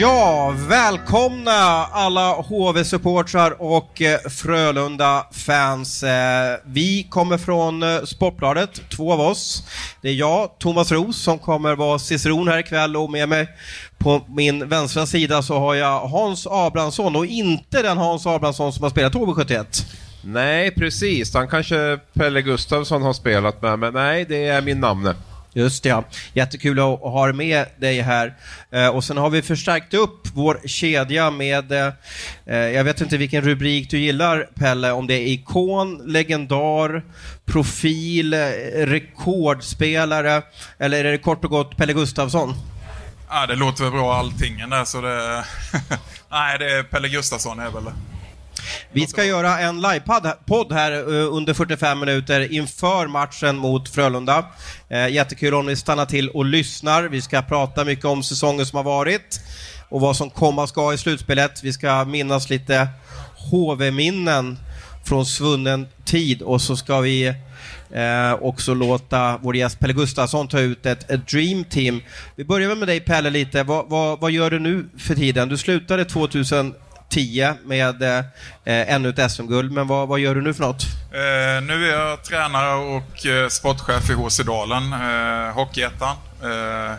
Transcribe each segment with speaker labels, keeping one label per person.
Speaker 1: Ja, välkomna alla HV-supportrar och eh, Frölunda-fans. Eh, vi kommer från eh, Sportbladet, två av oss. Det är jag, Thomas Ros, som kommer vara ciceron här ikväll och med mig på min vänstra sida så har jag Hans Abrahamsson och inte den Hans Abrahamsson som har spelat HV71.
Speaker 2: Nej, precis. Han kanske Pelle Gustavsson har spelat med, men nej, det är min namne.
Speaker 1: Just det, ja. Jättekul att ha med dig här. Eh, och sen har vi förstärkt upp vår kedja med, eh, eh, jag vet inte vilken rubrik du gillar Pelle, om det är ikon, legendar, profil, rekordspelare, eller är det kort och gott Pelle Gustafsson?
Speaker 3: Ja, det låter väl bra allting där, så det... Nej, det är Pelle Gustafsson är väl
Speaker 1: vi ska göra en livepodd här eh, under 45 minuter inför matchen mot Frölunda. Eh, jättekul om ni stannar till och lyssnar. Vi ska prata mycket om säsongen som har varit och vad som komma ska i slutspelet. Vi ska minnas lite HV-minnen från svunnen tid och så ska vi eh, också låta vår gäst Pelle Gustafsson ta ut ett, ett Dream Team. Vi börjar med dig Pelle lite. Va, va, vad gör du nu för tiden? Du slutade 2000 10 med eh, ännu ett SM-guld. Men vad, vad, gör du nu för något?
Speaker 3: Eh, nu är jag tränare och eh, sportchef i HC Dalen, eh, Hockeyettan. Eh,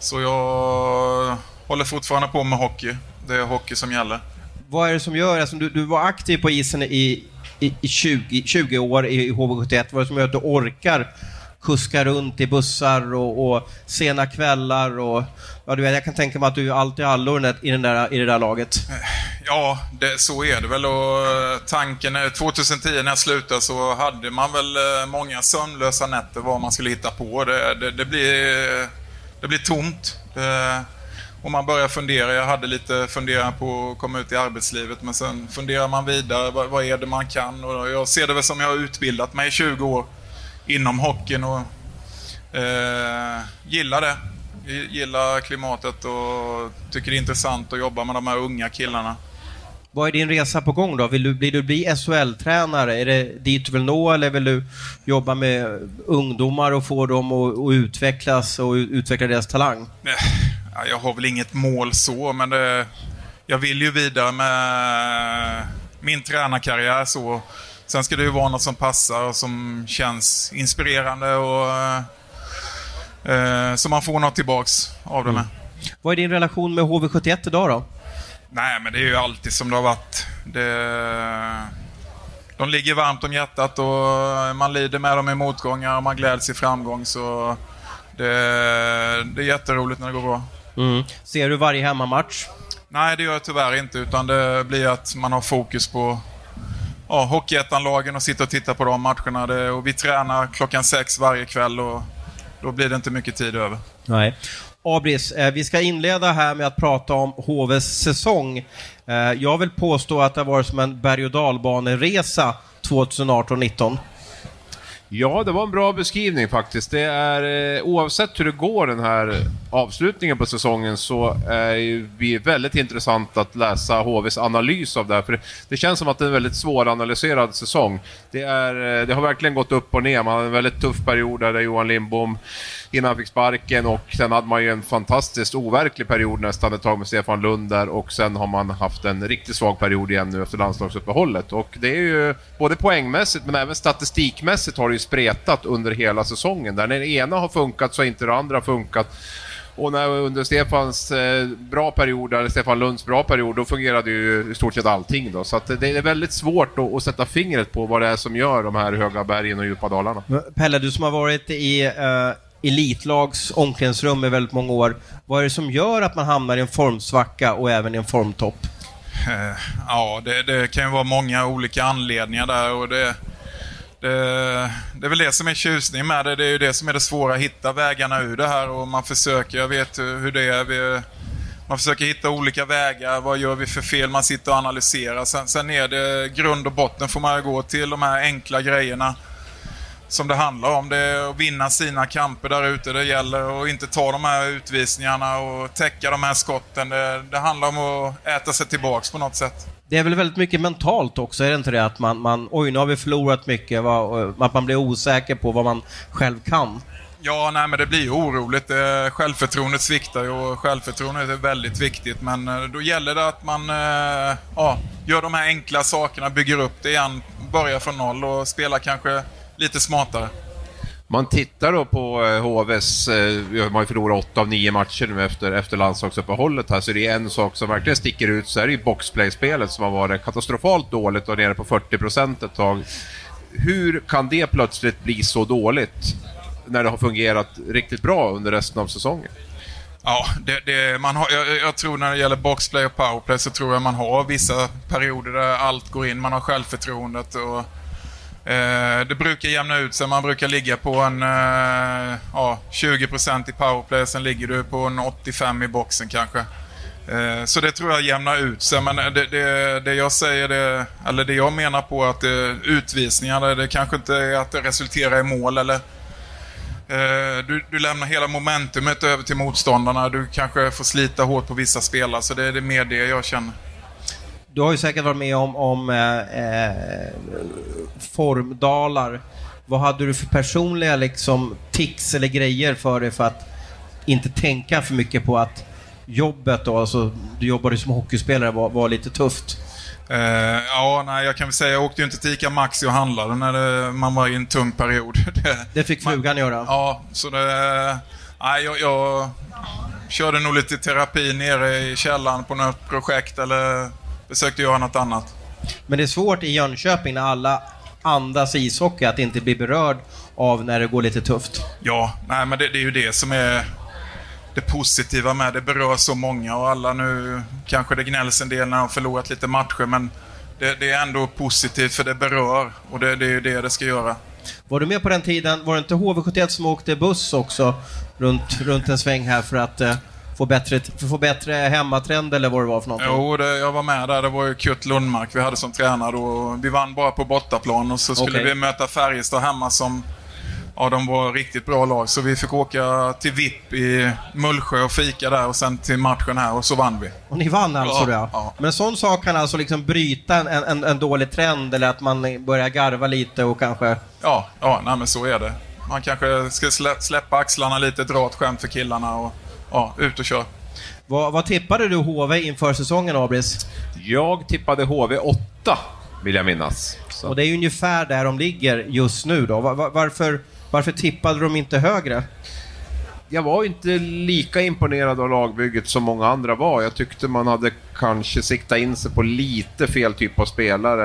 Speaker 3: så jag håller fortfarande på med hockey. Det är hockey som gäller.
Speaker 1: Vad är det som gör, alltså, du, du var aktiv på isen i, i, i 20, 20 år i HV71, vad är det som gör att du orkar kuska runt i bussar och, och sena kvällar och ja, du vet, jag kan tänka mig att du är allt i allo i, den där, i det där laget.
Speaker 3: Ja, det, så är det väl och eh, tanken 2010 när jag slutade så hade man väl eh, många sömnlösa nätter vad man skulle hitta på. Det, det, det blir, eh, det blir tomt. Det, och man börjar fundera. Jag hade lite funderingar på att komma ut i arbetslivet men sen funderar man vidare. Vad, vad är det man kan? Och jag ser det väl som jag har utbildat mig i 20 år inom hockeyn och eh, gillar det. Gillar klimatet och tycker det är intressant att jobba med de här unga killarna.
Speaker 1: Vad är din resa på gång då? Vill du, vill du bli SHL-tränare? Är det dit du vill nå eller vill du jobba med ungdomar och få dem att, att utvecklas och utveckla deras talang?
Speaker 3: Jag har väl inget mål så, men det, jag vill ju vidare med min tränarkarriär så. Sen ska det ju vara något som passar och som känns inspirerande och eh, så man får något tillbaks av det med. Mm.
Speaker 1: Vad är din relation med HV71 idag då?
Speaker 3: Nej, men det är ju alltid som det har varit. Det, de ligger varmt om hjärtat och man lider med dem i motgångar och man gläds i framgång. Så det, det är jätteroligt när det går bra.
Speaker 1: Mm. Ser du varje hemmamatch?
Speaker 3: Nej, det gör jag tyvärr inte. Utan det blir att man har fokus på ja, Hockeyettan-lagen och sitter och tittar på de matcherna. Det, och vi tränar klockan sex varje kväll och då blir det inte mycket tid över.
Speaker 1: Nej. Abris, eh, vi ska inleda här med att prata om HVs säsong. Eh, jag vill påstå att det har varit som en berg och dalbaneresa 2018-19.
Speaker 2: Ja, det var en bra beskrivning faktiskt. Det är, eh, oavsett hur det går den här avslutningen på säsongen så är det väldigt intressant att läsa HVs analys av det här. För det, det känns som att det är en väldigt svåranalyserad säsong. Det, är, eh, det har verkligen gått upp och ner. Man har en väldigt tuff period där Johan Lindbom innan han fick sparken och sen hade man ju en fantastiskt overklig period nästan ett tag med Stefan Lund där och sen har man haft en riktigt svag period igen nu efter landslagsuppehållet. Och det är ju både poängmässigt men även statistikmässigt har det ju spretat under hela säsongen. Där när det ena har funkat så har inte det andra funkat. Och när under Stefans eh, bra period, eller Stefan Lunds bra period, då fungerade ju i stort sett allting då. Så att det är väldigt svårt att, att, sätta fingret på vad det är som gör de här höga bergen och djupa dalarna.
Speaker 1: Pelle, du som har varit i uh elitlags omklädningsrum i väldigt många år. Vad är det som gör att man hamnar i en formsvacka och även i en formtopp?
Speaker 3: Eh, ja, det, det kan ju vara många olika anledningar där och det, det, det, är väl det som är tjusningen med det. Det är ju det som är det svåra, att hitta vägarna ur det här och man försöker, jag vet hur det är. Vi, man försöker hitta olika vägar. Vad gör vi för fel? Man sitter och analyserar. Sen, sen är det grund och botten får man gå till de här enkla grejerna som det handlar om. Det är att vinna sina kamper där ute. Det gäller att inte ta de här utvisningarna och täcka de här skotten. Det, det handlar om att äta sig tillbaks på något sätt.
Speaker 1: Det är väl väldigt mycket mentalt också, är det inte det? Att man, man oj nu har vi förlorat mycket, att man blir osäker på vad man själv kan.
Speaker 3: Ja, nej men det blir ju oroligt. Eh, självförtroendet sviktar ju och självförtroendet är väldigt viktigt. Men eh, då gäller det att man eh, ja, gör de här enkla sakerna, bygger upp det igen, börjar från noll och spelar kanske lite smartare.
Speaker 2: Man tittar då på HVs, man har ju förlorat åtta av nio matcher nu efter, efter landslagsuppehållet här, så det är en sak som verkligen sticker ut så är det ju boxplay-spelet som har varit katastrofalt dåligt och nere på 40 ett tag. Hur kan det plötsligt bli så dåligt? när det har fungerat riktigt bra under resten av säsongen.
Speaker 3: Ja, det, det, man har, jag, jag, tror när det gäller boxplay och powerplay så tror jag man har vissa perioder där allt går in. Man har självförtroendet och eh, Eh, det brukar jämna ut sig. Man brukar ligga på en eh, ja, 20% i powerplay, sen ligger du på en 85 i boxen kanske. Eh, så det tror jag jämnar ut sig. Men eh, det, det, det jag säger, det, eller det jag menar på att eh, det, utvisningar, det kanske inte är att det resulterar i mål eller du, du, lämnar hela momentumet över till motståndarna. Du kanske får slita hårt på vissa spelare, så det är mer det jag känner.
Speaker 1: Du har ju säkert varit med om, om eh, eh, formdalar. Vad hade du för personliga liksom, tics eller grejer för dig för att inte tänka för mycket på att jobbet då, alltså du jobbade som hockeyspelare, var, var lite tufft?
Speaker 3: Uh, ja, nej, jag kan väl säga, jag åkte ju inte till ICA Maxi och handlade när det, man var i en tung period.
Speaker 1: det, det fick frugan göra?
Speaker 3: Ja, så det... Nej, jag, jag körde nog lite terapi nere i källaren på något projekt eller försökte göra något annat.
Speaker 1: Men det är svårt i Jönköping när alla andas ishockey att inte bli berörd av när det går lite tufft?
Speaker 3: Ja, nej men det, det är ju det som är det positiva med det berör så många och alla nu kanske det gnälls en del när de förlorat lite matcher men det, det är ändå positivt för det berör och det, det är ju det det ska göra.
Speaker 1: Var du med på den tiden, var det inte HV71 som åkte buss också runt, runt en sväng här för att eh, få bättre, få bättre hemmatrend eller vad det var för någonting?
Speaker 3: Jo, det, jag var med där. Det var ju Kurt Lundmark vi hade som tränare och vi vann bara på bortaplan och så skulle okay. vi möta Färjestad hemma som Ja, de var riktigt bra lag. Så vi fick åka till VIP i Mullsjö och fika där och sen till matchen här och så vann vi.
Speaker 1: Och ni vann alltså ja, ja. Men en sån sak kan alltså liksom bryta en, en, en dålig trend eller att man börjar garva lite och kanske...
Speaker 3: Ja, ja nej, men så är det. Man kanske ska släppa axlarna lite, dra ett skämt för killarna och ja, ut och kör.
Speaker 1: Vad, vad tippade du HV inför säsongen, Abris?
Speaker 2: Jag tippade HV 8, vill jag minnas.
Speaker 1: Så. Och det är ungefär där de ligger just nu då. Var, varför varför tippade de inte högre?
Speaker 2: Jag var inte lika imponerad av lagbygget som många andra var. Jag tyckte man hade kanske siktat in sig på lite fel typ av spelare.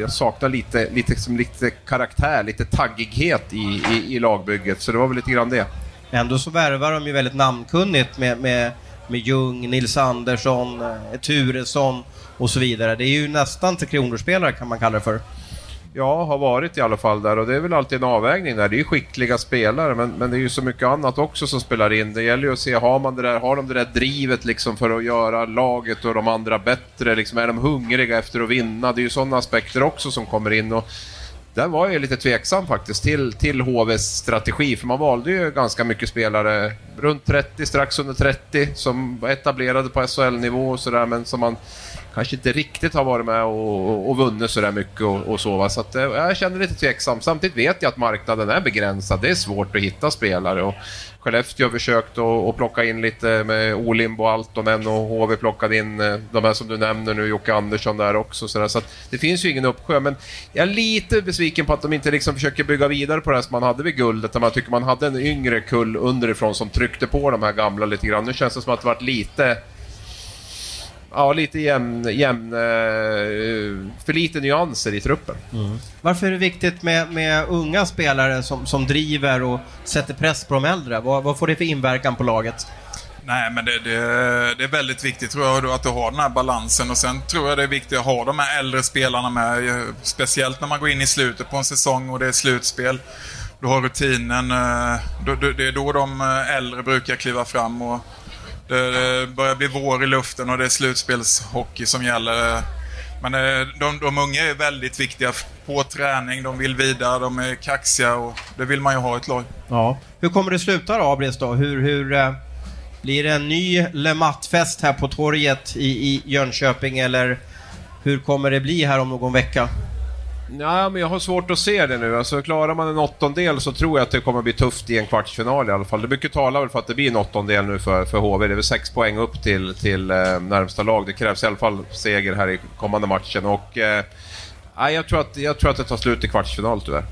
Speaker 2: Jag saknar lite, lite, som lite karaktär, lite taggighet i, i, i lagbygget, så det var väl lite grann det.
Speaker 1: Ändå så värvar de ju väldigt namnkunnigt med, med, med Ljung, Nils Andersson, eh, Turesson och så vidare. Det är ju nästan till kronor kan man kalla det för.
Speaker 2: Ja, har varit i alla fall där och det är väl alltid en avvägning där. Det är ju skickliga spelare men, men det är ju så mycket annat också som spelar in. Det gäller ju att se, har, man det där, har de det där drivet liksom för att göra laget och de andra bättre? Liksom, är de hungriga efter att vinna? Det är ju sådana aspekter också som kommer in. Och där var jag lite tveksam faktiskt till, till HVs strategi, för man valde ju ganska mycket spelare runt 30, strax under 30, som var etablerade på SHL-nivå och sådär, men som man kanske inte riktigt har varit med och, och vunnit sådär mycket och, och så. Va? Så att, eh, jag känner lite tveksam. Samtidigt vet jag att marknaden är begränsad. Det är svårt att hitta spelare. Och Skellefteå har försökt att plocka in lite med Olimbo och Altonen och HV plockade in eh, de här som du nämner nu, Jocke Andersson där också. Så, där. så det finns ju ingen uppsjö, men jag är lite besviken på att de inte liksom försöker bygga vidare på det här som man hade vid guldet. Där man tycker man hade en yngre kull underifrån som tryckte på de här gamla lite grann. Nu känns det som att det varit lite ja, lite jämn, jämn, eh, för lite nyanser i truppen. Mm.
Speaker 1: Varför är det viktigt med, med unga spelare som, som driver och sätter press på de äldre? Vad, vad får det för inverkan på laget?
Speaker 3: Nej, men det, det, det, är väldigt viktigt tror jag att du har den här balansen och sen tror jag det är viktigt att ha de här äldre spelarna med. Speciellt när man går in i slutet på en säsong och det är slutspel. Du har rutinen. Eh, det är då de eh, äldre brukar kliva fram och det börjar bli vår i luften och det är slutspelshockey som gäller. Men eh, de, de unga är väldigt viktiga på träning, de vill vidare, de är kaxiga och det vill man ju ha i ett lag.
Speaker 1: Ja. Hur kommer det sluta då, Abris? Då? Hur, hur, eh, blir det en ny Lematt-fest här på torget i, i Jönköping eller hur kommer det bli här om någon vecka?
Speaker 2: Nej, men jag har svårt att se det nu. Alltså, klarar man en åttondel så tror jag att det kommer bli tufft i en kvartsfinal i alla fall. Det mycket talar väl för att det blir en åttondel nu för, för HV. Det är väl sex poäng upp till, till eh, närmsta lag. Det krävs i alla fall seger här i kommande matchen. Och, eh, jag, tror att, jag tror att det tar slut i kvartsfinal tyvärr.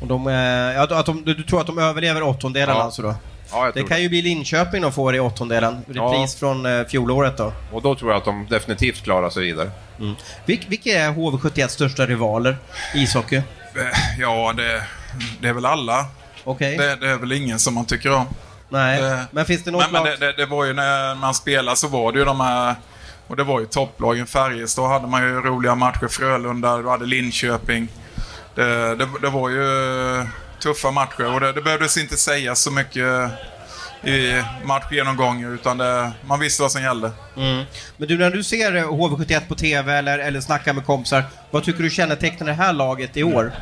Speaker 1: Och de, eh, att de, du tror att de överlever åttondelen
Speaker 2: Ja.
Speaker 1: alltså då?
Speaker 2: Ja, jag
Speaker 1: Det
Speaker 2: tror
Speaker 1: kan ju bli Linköping de får i åttondelen. Repris
Speaker 2: Ja.
Speaker 1: från eh, fjolåret då.
Speaker 2: Och då tror jag att de definitivt klarar sig vidare.
Speaker 1: Vil, vilka är HV71 största rivaler i ishockey?
Speaker 3: Eh, Ja, det, det är väl alla.
Speaker 1: Okej?
Speaker 3: Det, det är väl ingen som man tycker om.
Speaker 1: Nej.
Speaker 3: det-
Speaker 1: men finns det något
Speaker 3: Men, men
Speaker 1: lag...
Speaker 3: det, det, det var ju när man spelade så var det ju de här... Och det var ju topplagen. Färjestad hade man ju roliga matcher. Frölunda, du hade Linköping. Det, det, det var ju tuffa matcher och det, det behövdes inte säga så mycket i matchgenomgången utan det, man visste vad som gällde.
Speaker 1: Mm. Men du, när du ser eh, HV71 på TV eller, eller snackar med kompisar, vad tycker du kännetecknar det här laget i år?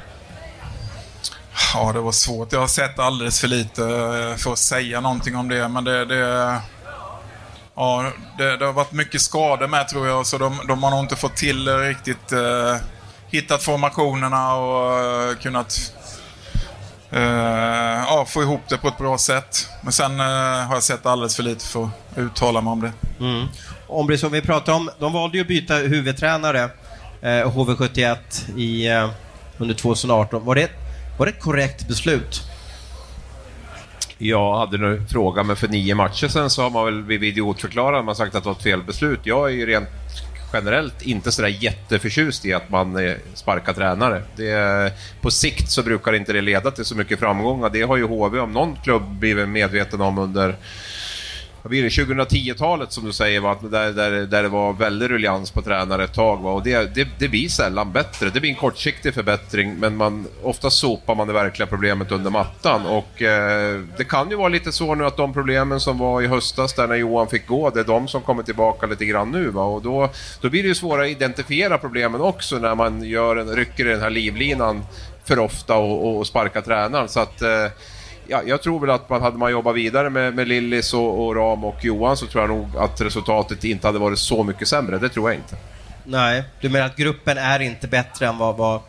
Speaker 3: Ja, det var svårt. Jag har sett alldeles för lite eh, för att säga någonting om det. Men det... det ja, det, det har varit mycket skador med tror jag. Så de, de har nog inte fått till riktigt... Eh, hittat formationerna och eh, kunnat... Eh, ja, få ihop det på ett bra sätt. Men sen eh, har jag sett alldeles för lite för att uttala mig om det.
Speaker 1: Om det som vi pratar om, de valde ju att byta huvudtränare, eh, HV71, i, eh, under 2018. Var det, var det ett korrekt beslut?
Speaker 2: Jag hade nu frågat, men för nio matcher sen så har man väl blivit idiotförklarad. Man har sagt att det var ett fel beslut. Jag är ju rent generellt inte sådär jätteförtjust i att man eh, sparkar tränare. Det, på sikt så brukar inte det leda till så mycket framgångar. Det har ju HV, om någon klubb, blivit medveten om under vad blir det, 2010-talet som du säger, va? Där, där, där det var väldigt ruljans på tränare ett tag. Va? Och det, det, det blir sällan bättre. Det blir en kortsiktig förbättring, men man, ofta sopar man det verkliga problemet under mattan. Och eh, Det kan ju vara lite så nu att de problemen som var i höstas, där när Johan fick gå, det är de som kommer tillbaka lite grann nu. Va? Och då, då blir det ju svårare att identifiera problemen också när man gör en, rycker i den här livlinan för ofta och, och sparkar tränaren. Så att, eh, Ja, jag tror väl att man hade man jobbat vidare med, med Lillis och, och Ram och Johan så tror jag nog att resultatet inte hade varit så mycket sämre. Det tror jag inte.
Speaker 1: Nej, du menar att gruppen är inte bättre än vad, vad,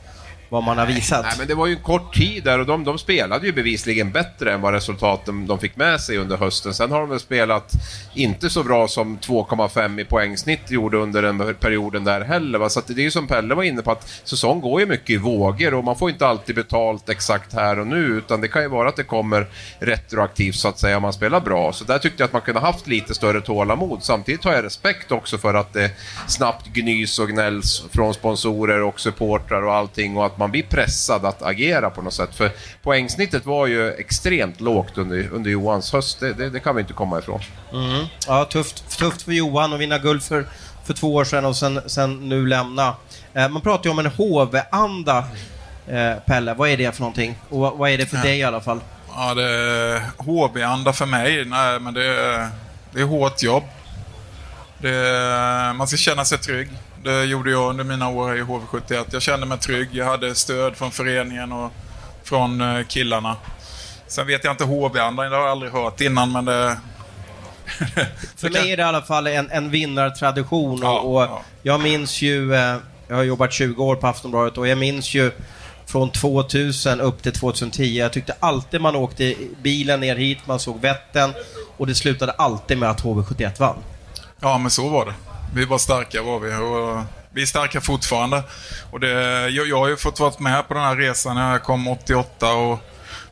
Speaker 1: vad man har visat?
Speaker 2: Nej, men det var ju en kort tid där och de, de spelade ju bevisligen bättre än vad resultaten de fick med sig under hösten. Sen har de väl spelat inte så bra som 2,5 i poängsnitt gjorde under den perioden där heller. Va? Så det är ju som Pelle var inne på att säsong går ju mycket i vågor och man får inte alltid betalt exakt här och nu utan det kan ju vara att det kommer retroaktivt så att säga om man spelar bra. Så där tyckte jag att man kunde haft lite större tålamod. Samtidigt har jag respekt också för att det snabbt gnys och gnälls från sponsorer och supportrar och allting och att man blir pressad att agera på något sätt. För poängsnittet var ju extremt lågt under, under Johans höst, det, det, det kan vi inte komma ifrån.
Speaker 1: Mm. Ja, tufft, tufft för Johan att vinna guld för, för två år sedan och sen, sen nu lämna. Eh, man pratar ju om en HV-anda, eh, Pelle. Vad är det för någonting? Och vad, vad är det för dig i alla fall?
Speaker 3: Ja, det är HB-anda för mig. Nej, men det är, det är hårt jobb. Det man ska känna sig trygg. Det gjorde jag under mina år i HV71. Jag kände mig trygg. Jag hade stöd från föreningen och från eh, killarna. Sen vet jag inte HB-anda, det har jag aldrig hört innan, men det...
Speaker 1: För mig är det i alla fall en, en vinnartradition
Speaker 3: Ja,
Speaker 1: och, och
Speaker 3: ja.
Speaker 1: jag minns ju, eh, jag har jobbat 20 år på Aftonbladet och jag minns ju från 2000 upp till 2010. Jag tyckte alltid man åkte bilen ner hit, man såg Vättern och det slutade alltid med att HV71 vann.
Speaker 3: Ja, men så var det. Vi var starka var vi och vi är starka fortfarande. Och det, jag, jag har ju fått vara med på den här resan när jag kom 88 och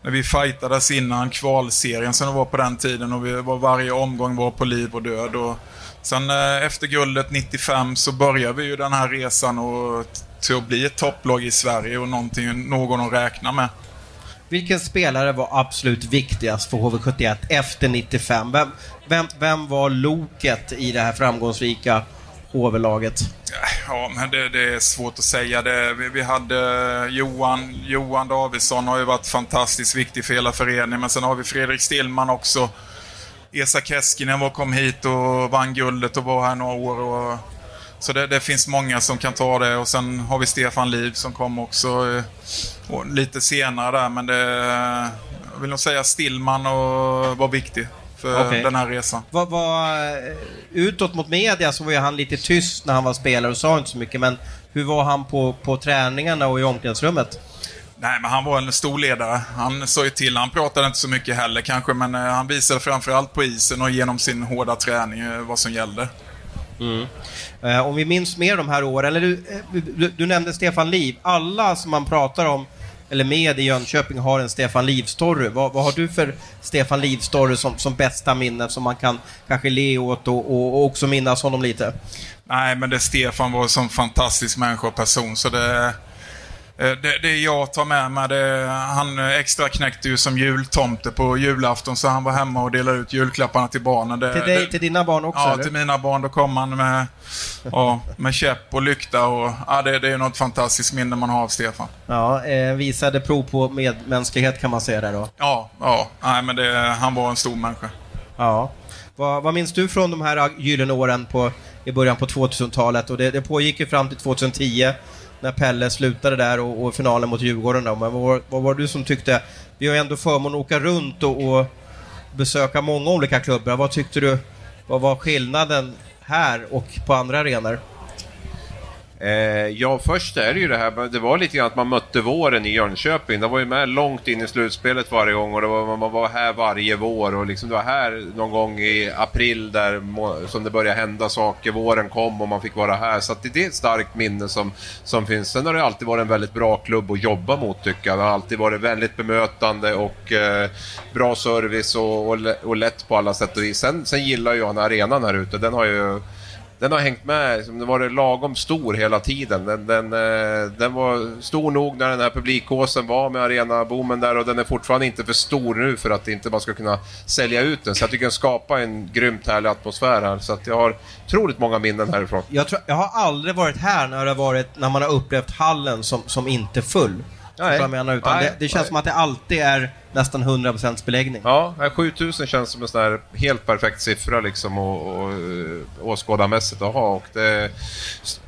Speaker 3: när vi fightades innan kvalserien som det var på den tiden och vi var varje omgång var på liv och död. Och sen eh, efter guldet 95 så började vi ju den här resan och till att bli ett topplag i Sverige och någonting, någon att räkna med.
Speaker 1: Vilken spelare var absolut viktigast för HV71 efter 95? Vem, vem, vem var loket i det här framgångsrika HV-laget?
Speaker 3: Ja, men det, det är svårt att säga. Det, vi, vi hade Johan, Johan Davidsson har ju varit fantastiskt viktig för hela föreningen. Men sen har vi Fredrik Stillman också. Esa Keskinen var kom hit och vann guldet och var här några år. Och, så det, det finns många som kan ta det. Och sen har vi Stefan Liv som kom också eh, lite senare där. Men det, jag vill nog säga Stillman och var viktig. för
Speaker 1: Okej.
Speaker 3: den här resan.
Speaker 1: Vad var, eh, utåt mot media så var ju han lite tyst när han var spelare och sa inte så mycket, men hur var han på, på träningarna och i omklädningsrummet?
Speaker 3: Nej, men han var en stor ledare. Han sa ju till. Han pratade inte så mycket heller kanske, men eh, han visade framförallt på isen och genom sin hårda träning vad som gällde.
Speaker 1: Eh, om vi minns mer de här åren, eller du, eh, du, du nämnde Stefan Liv. Alla som man pratar om, eller med i Jönköping, har en Stefan Liv-story. Vad, vad har du för Stefan Liv-story som, som bästa minne som man kan kanske le åt och, och, och också minnas honom lite?
Speaker 3: Nej, men det Stefan var en sån fantastisk människa och person, så det... eh, Det, det jag tar med mig, det, han extra knäckte ju som jultomte på julafton så han var hemma och delade ut julklapparna till barnen. Det,
Speaker 1: Till dig,
Speaker 3: det,
Speaker 1: till dina barn också?
Speaker 3: Ja,
Speaker 1: eller?
Speaker 3: till mina barn. Då kom han med, ja, med käpp och lykta och ja, det, det är något fantastiskt minne man har av Stefan.
Speaker 1: Ja, eh, visade prov på medmänsklighet kan man säga där då.
Speaker 3: Ja, ja. Nej, men det, han var en stor människa.
Speaker 1: Ja. Vad, vad minns du från de här gyllene åren på, i början på 2000-talet? Och det, det pågick ju fram till 2010 när Pelle slutade där och, och finalen mot Djurgården. Då. Men vad, var- vad var du som tyckte... Vi har ju ändå förmånen att åka runt och, och besöka många olika klubbar. Vad tyckte du? Vad var skillnaden här och på andra arenor?
Speaker 2: Eh, ja, först är det ju det här, det var lite grann att man mötte våren i Jönköping. De var ju med långt in i slutspelet varje gång och det var, man var här varje vår och liksom det var här någon gång i april där som det började hända saker. Våren kom och man fick vara här. Så att det är ett starkt minne som, som finns. Sen har det alltid varit en väldigt bra klubb att jobba mot tycker jag. Det har alltid varit väldigt bemötande och eh, bra service och, och, och lätt på alla sätt och vis. Sen, sen gillar jag den här arenan här ute. Den har ju den har hängt med, liksom, den var lagom stor hela tiden. Den, den, eh, den var stor nog när den här publikkåsen var med arenaboomen där och den är fortfarande inte för stor nu för att inte man ska kunna sälja ut den. Så jag tycker den skapar en grymt härlig atmosfär här. Så att jag har otroligt många minnen härifrån.
Speaker 1: Jag, tror, jag har aldrig varit här när, det varit, när man har upplevt hallen som, som inte full.
Speaker 2: Nej.
Speaker 1: Jag menar? Utan
Speaker 2: Nej,
Speaker 1: det, det känns
Speaker 2: nej.
Speaker 1: som att det alltid är nästan 100% beläggning.
Speaker 2: Ja, nej, 7000 känns som en sån här helt perfekt siffra liksom och, och, eh, åskådarmässigt att ha. Och det,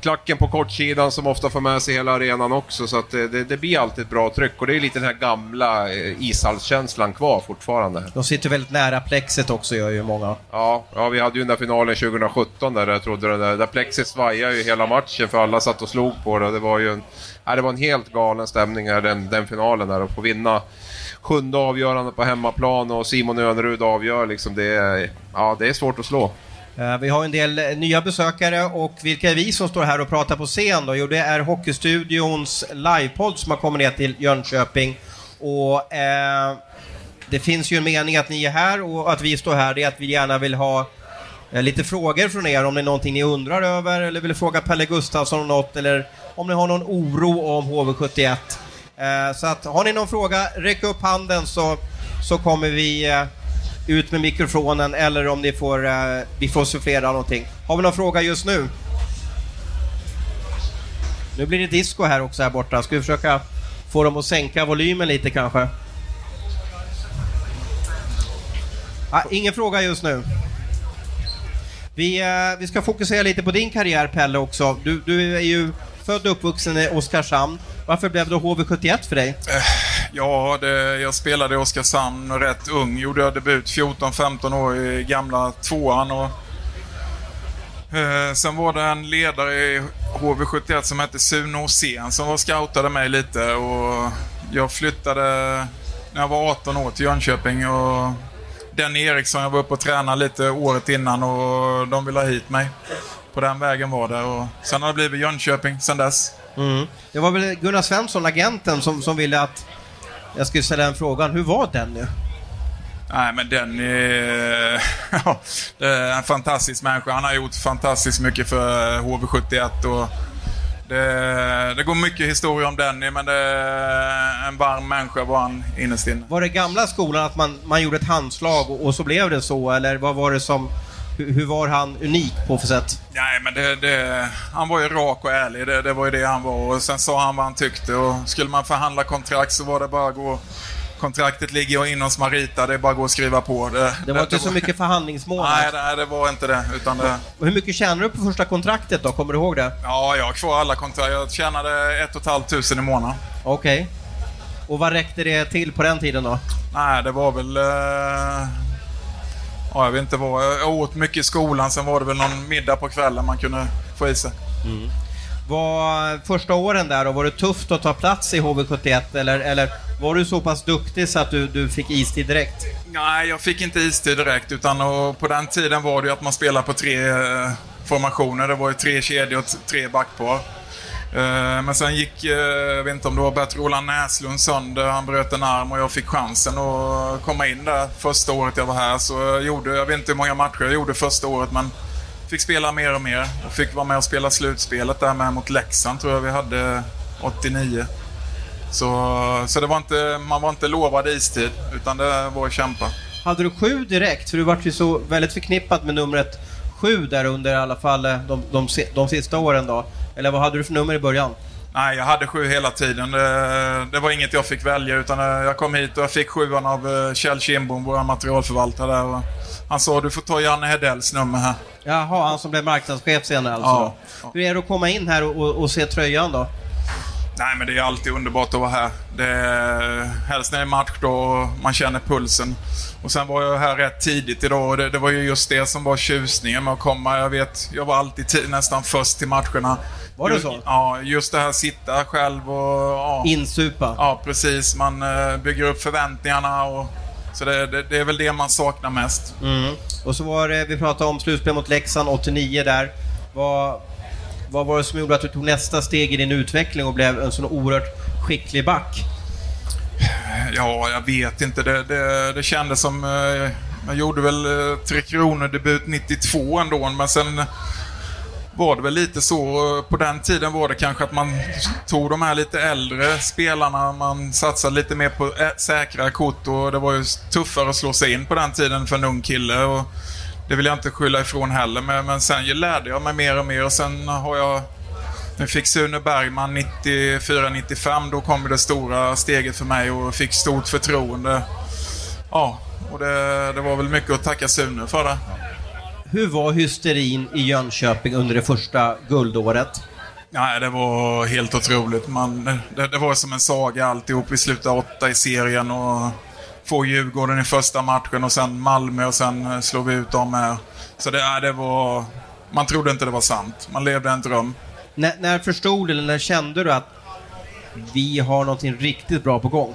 Speaker 2: klacken på kortsidan som ofta får med sig hela arenan också så att det, det, det blir alltid ett bra tryck och det är lite den här gamla eh, ishallskänslan kvar fortfarande.
Speaker 1: De sitter väldigt nära plexet också, gör ju många.
Speaker 2: Ja, ja, vi hade ju den där finalen 2017 där jag trodde den där, där plexit svajade ju hela matchen för alla satt och slog på det. Det var ju en, Nej, det var en helt galen stämning här, den, den finalen där och få vinna sjunde avgörande på hemmaplan och Simon Önerud avgör liksom det är, ja, det är svårt att slå.
Speaker 1: Eh, vi har en del eh, nya besökare och vilka är vi som står här och pratar på scen då? Jo, det är Hockeystudions livepodd som har kommit ner till Jönköping. Och eh, det finns ju en mening att ni är här och att vi står här, det är att vi gärna vill ha Eh, lite frågor från er om det är någonting ni undrar över eller vill fråga Pelle Gustafsson om något eller om ni har någon oro om HV71. Eh, så att har ni någon fråga, räck upp handen så, så kommer vi eh, ut med mikrofonen eller om ni får, vi får sufflera någonting. Har vi någon fråga just nu? Nu blir det disco här också här borta. Ska vi försöka få dem att sänka volymen lite kanske? Ah, ingen fråga just nu. Vi, eh, vi ska fokusera lite på din karriär Pelle också. Du, du är ju född och uppvuxen i Oskarshamn. Varför blev det HV71 för dig?
Speaker 3: Eh, ja, det, jag spelade i Oskarshamn rätt ung. Gjorde jag debut 14-15 år i gamla tvåan. Och, eh, sen var det en ledare i HV71 som hette Sune Åsén som var scoutade mig lite. Och jag flyttade när jag var 18 år till Jönköping. Och Denny Eriksson, jag var uppe och tränade lite året innan och de ville ha hit mig. På den vägen var det. Och sen har det blivit Jönköping sen dess.
Speaker 1: Mm. Det var väl Gunnar Svensson, agenten, som, som ville att jag skulle ställa den frågan. Hur var den nu?
Speaker 3: Nej, men den är, ja, är en fantastisk människa. Han har gjort fantastiskt mycket för HV71 och det, det går mycket historia om Denny, men det är en varm människa var han innerst inne.
Speaker 1: Var det gamla skolan att man, man gjorde ett handslag och, och så blev det så? Eller vad var det som... Hur, hur var han unik på för sätt?
Speaker 3: Nej, men det, det, han var ju rak och ärlig. Det, det var ju det han var. Och sen sa han vad han tyckte. Och skulle man förhandla kontrakt så var det bara att gå... Kontraktet ligger ju in hos Marita. Det är bara att gå och skriva på. Det,
Speaker 1: Det var inte så mycket förhandlingsmål.
Speaker 3: Nej, nej, det var inte det. Utan det...
Speaker 1: Och hur mycket tjänade du på första kontraktet då? Kommer du ihåg det?
Speaker 3: Ja, jag har kvar alla kontrakt. Jag tjänade ett och ett halvt tusen i månaden.
Speaker 1: Okej. Och vad räckte det till på den tiden då?
Speaker 3: Nej, det var väl... Eh, ja, jag vet inte vad. Jag åt mycket i skolan, sen var det väl någon middag på kvällen man kunde få i sig.
Speaker 1: Var första åren där då, var det tufft att ta plats i HV71 eller, eller var du så pass duktig så att du, du fick istid direkt?
Speaker 3: Nej, jag fick inte istid direkt utan och på den tiden var det ju att man spelade på tre eh, formationer. Det var ju tre kedjor och tre backpar. Eh, men sen gick, eh, jag vet inte om det var Bert-Roland Näslund sönder, han bröt en arm och jag fick chansen att komma in där första året jag var här. Så jag gjorde, jag vet inte hur många matcher jag gjorde första året men fick spela mer och mer Jag fick vara med och spela slutspelet där med mot Leksand tror jag vi hade 89. Så, så det var inte, man var inte lovad istid, utan det var att kämpa.
Speaker 1: Hade du sju direkt? För du vart ju så väldigt förknippat med numret sju där under i alla fall eh, de, de, de sista åren då. Eller vad hade du för nummer i början?
Speaker 3: Nej, jag hade sju hela tiden. Det, det var inget jag fick välja, utan eh, jag kom hit och jag fick sjuan av eh, Kjell Kindbom, vår materialförvaltare där. Han sa du får ta Janne Hedells nummer här.
Speaker 1: Jaha, han som blev marknadschef senare alltså?
Speaker 3: Ja.
Speaker 1: då. Hur är det att komma in här och, och, och se tröjan då?
Speaker 3: Nej, men det är alltid underbart att vara här. Det är, helst när det är match då och man känner pulsen. Och sen var jag här rätt tidigt idag och det, det var ju just det som var tjusningen med att komma. Jag vet, jag var alltid ti- nästan först till matcherna.
Speaker 1: Var det så?
Speaker 3: Ja, just det här sitta själv och... Ja,
Speaker 1: Insupa?
Speaker 3: ja precis. Man eh, bygger upp förväntningarna och... Så det, det, det är väl det man saknar mest.
Speaker 1: Mm. Och så var det, vi pratade om slutspel mot Leksand 89 där. Vad, vad var det som gjorde att du tog nästa steg i din utveckling och blev en sån oerhört skicklig back?
Speaker 3: Ja, jag vet inte. Det, det, det kändes som... Eh, jag gjorde väl eh, Tre Kronor-debut 92 ändå, men sen var det väl lite så. Eh, på den tiden var det kanske att man tog de här lite äldre spelarna. Man satsade lite mer på säkra kort och det var ju tuffare att slå sig in på den tiden för en ung kille. Och det vill jag inte skylla ifrån heller, men, men sen lärde jag mig mer och mer och sen har jag jag fick Sune Bergman 94-95, då kom det stora steget för mig och fick stort förtroende. Ja, och det, det var väl mycket att tacka Sune för det.
Speaker 1: Hur var hysterin i Jönköping under det första guldåret?
Speaker 3: Nej, det var helt otroligt. Man, det, det var som en saga alltihop. Vi slutade åtta i serien och få Djurgården i första matchen och sen Malmö och sen eh, slog vi ut dem här. Så det, nej, det var... Man trodde inte det var sant. Man levde en dröm.
Speaker 1: När, när förstod du, eller när kände du att vi har någonting riktigt bra på gång?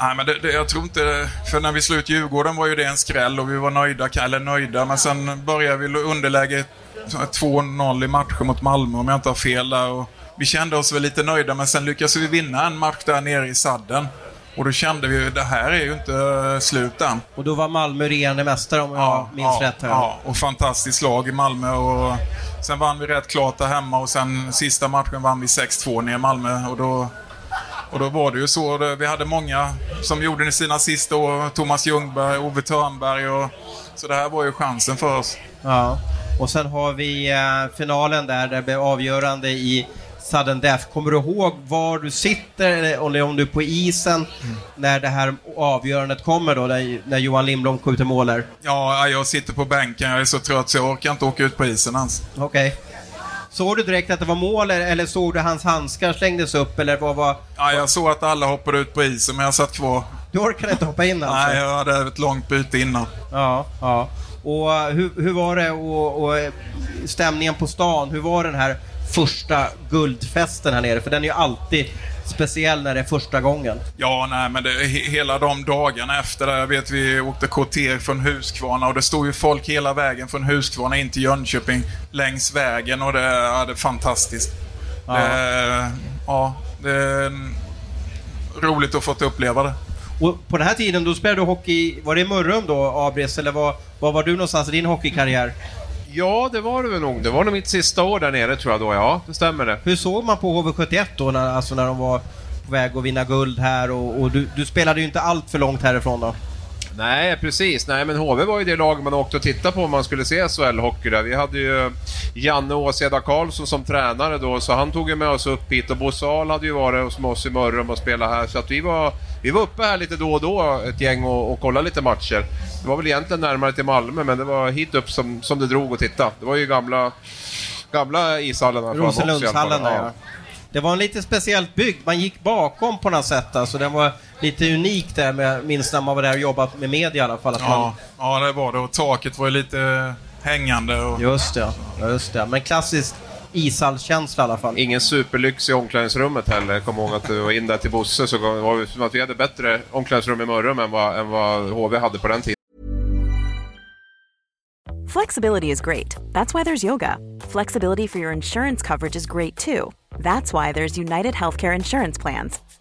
Speaker 3: Nej, men det, det, jag tror inte... För när vi slog ut Djurgården var ju det en skräll och vi var nöjda, eller nöjda, men sen började vi underläge 2-0 i matchen mot Malmö om jag inte har fel där. Och vi kände oss väl lite nöjda, men sen lyckades vi vinna en match där nere i sadden. Och då kände vi det här är ju inte eh, slut än.
Speaker 1: Och då var Malmö regerande mästare om jag minns
Speaker 3: ja,
Speaker 1: rätt. Här.
Speaker 3: Ja, och fantastiskt lag i Malmö. Och sen vann vi rätt klart där hemma och sen sista matchen vann vi 6-2 ner i Malmö. Och då, och då var det ju så. det- Vi hade många som gjorde sina sista år. Thomas Ljungberg, Ove Törnberg och... Så det här var ju chansen för oss.
Speaker 1: Ja. Och sen har vi eh, finalen där, där det blev avgörande i sudden death. Kommer du ihåg var du sitter, eller om du är på isen, när det här avgörandet kommer då, när Johan Lindblom skjuter mål där?
Speaker 3: Ja, jag sitter på bänken. Jag är så trött så jag orkar inte åka ut på isen ens.
Speaker 1: Okej. Såg du direkt att det var mål, eller- eller såg du hans handskar slängdes upp, eller vad var...
Speaker 3: Ja, jag såg att alla hoppade ut på isen, men jag satt kvar.
Speaker 1: Du orkade inte hoppa in alltså?
Speaker 3: Nej, jag hade ett långt byte innan.
Speaker 1: Ja, ja. Och eh, hur, hur var det och, och eh, stämningen på stan? Hur var den här första guldfesten här nere? För den är ju alltid speciell när det är första gången.
Speaker 3: Ja, nej, men det, he, hela de dagarna efter det. Jag vet vi åkte kvarter från Huskvarna och det stod ju folk hela vägen från Huskvarna in till Jönköping längs vägen och det, ja, det är fantastiskt.
Speaker 1: Ja.
Speaker 3: Det, ja, det är roligt att fått uppleva det.
Speaker 1: Och på den här tiden, då spelade du hockey, var det i Mörrum då, Abris, eller var, var var du någonstans i din hockeykarriär?
Speaker 2: Ja, det var det väl nog. Det var nog mitt sista år där nere tror jag då, ja. Det stämmer det.
Speaker 1: Hur såg man på HV71 då, när, alltså när de var på väg att vinna guld här och, och du, du spelade ju inte allt för långt härifrån då?
Speaker 2: Nej, precis. Nej, men HV var ju det lag man åkte och tittade på om man skulle se SHL-hockey där. Vi hade ju Janne Åseda Karlsson som tränare då, så han tog ju med oss upp hit. Och Bosse Ahl hade ju varit hos oss i Mörrum och spelat här, så att vi var, vi var uppe här lite då och då, ett gäng, och, och kollade lite matcher. Det var väl egentligen närmare till Malmö, men det var hit upp som, som det drog att titta. Det var ju gamla, gamla ishallen här framme också i alla fall.
Speaker 1: Rosenlundshallen där ja. Det var en lite speciellt byggd, man gick bakom på något sätt alltså. Den var lite unikt där, med, minst när man var där och jobbade med media i alla fall. Att
Speaker 3: ja, man... ja, det var det. Och taket var ju lite hängande. Och...
Speaker 1: Just det, just det. Men klassiskt ishallskänsla i alla fall.
Speaker 2: Ingen superlyx i omklädningsrummet heller. Jag kommer ihåg att du var in där till Bosse så var det som att vi hade bättre omklädningsrum i Mörrum än vad, än vad HV hade på den tiden.
Speaker 4: Flexibility is great. That's why there's yoga. Flexibility for your insurance coverage is great too. That's why there's United Healthcare Insurance Plans.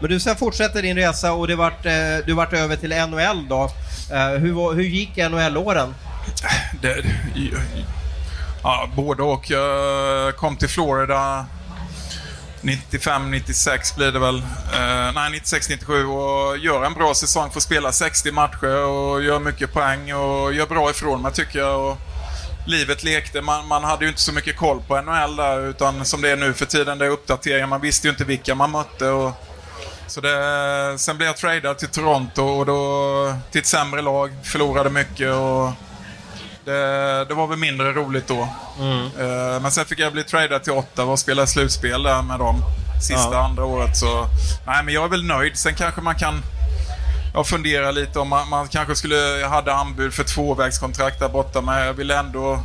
Speaker 1: Men du sen fortsätter din resa och det vart, eh, du vart över till NHL då. Eh, hur, hur gick NHL-åren?
Speaker 3: Det, ja, både och. Jag kom till Florida 95, 96 blir det väl. Eh, nej, 96, 97 och gör en bra säsong. Får spela 60 matcher och gör mycket poäng och gör bra ifrån mig tycker jag. Och livet lekte. Man, man hade ju inte så mycket koll på NHL där utan som det är nu för tiden, det är uppdateringar. Man visste ju inte vilka man mötte. Och, så det, sen blev jag tradad till Toronto och då till ett sämre lag. Förlorade mycket och det, det var väl mindre roligt då. Mm. Uh, men sen fick jag bli tradad till Ottawa och spela slutspel där med dem. Sista ja. andra året så... Nej men jag är väl nöjd. Sen kanske man kan... Jag funderar lite om man, man kanske skulle... Jag hade anbud för tvåvägskontrakt där borta men jag ville ändå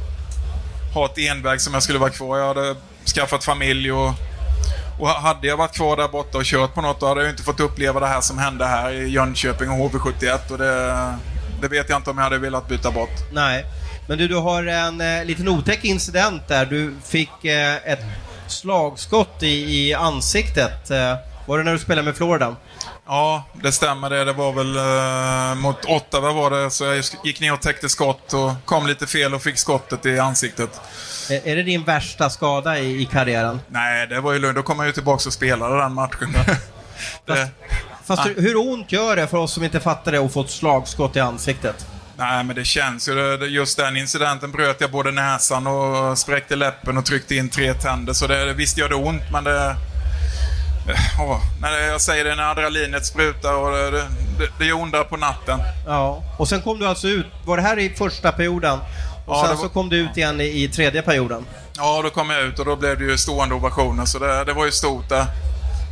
Speaker 3: ha ett enväg som jag skulle vara kvar. Jag hade skaffat familj och och hade jag varit kvar där borta och kört på något då hade jag inte fått uppleva det här som hände här i Jönköping och HV71 och det, det vet jag inte om jag hade velat byta bort.
Speaker 1: Nej, men du, du har en eh, liten otäck incident där. Du fick eh, ett slagskott i, i ansiktet. Eh, var det när du spelade med Florida?
Speaker 3: Ja, det stämmer det. Det var väl eh, mot Ottawa var det, så jag gick ner och täckte skott och kom lite fel och fick skottet i ansiktet.
Speaker 1: Är det din värsta skada i, i karriären?
Speaker 3: Nej, det var ju lugnt. Då kom jag ju tillbaka och spelade den matchen.
Speaker 1: fast, fast hur ont gör det för oss som inte fattar det att få ett slagskott i ansiktet?
Speaker 3: Nej, men det känns ju. Just den incidenten bröt jag både näsan och spräckte läppen och tryckte in tre tänder. Så det, visst gör det ont, men det... Åh, när jag säger det, när adrenalinet sprutar och det, det, det gör ondare på natten.
Speaker 1: Ja, och sen kom du alltså ut. Var det här i första perioden? Och ja, sen var... så kom du ut igen i, i, tredje perioden?
Speaker 3: Ja, då kom jag ut och då blev det ju stående ovationer. Så det, det var ju stort där.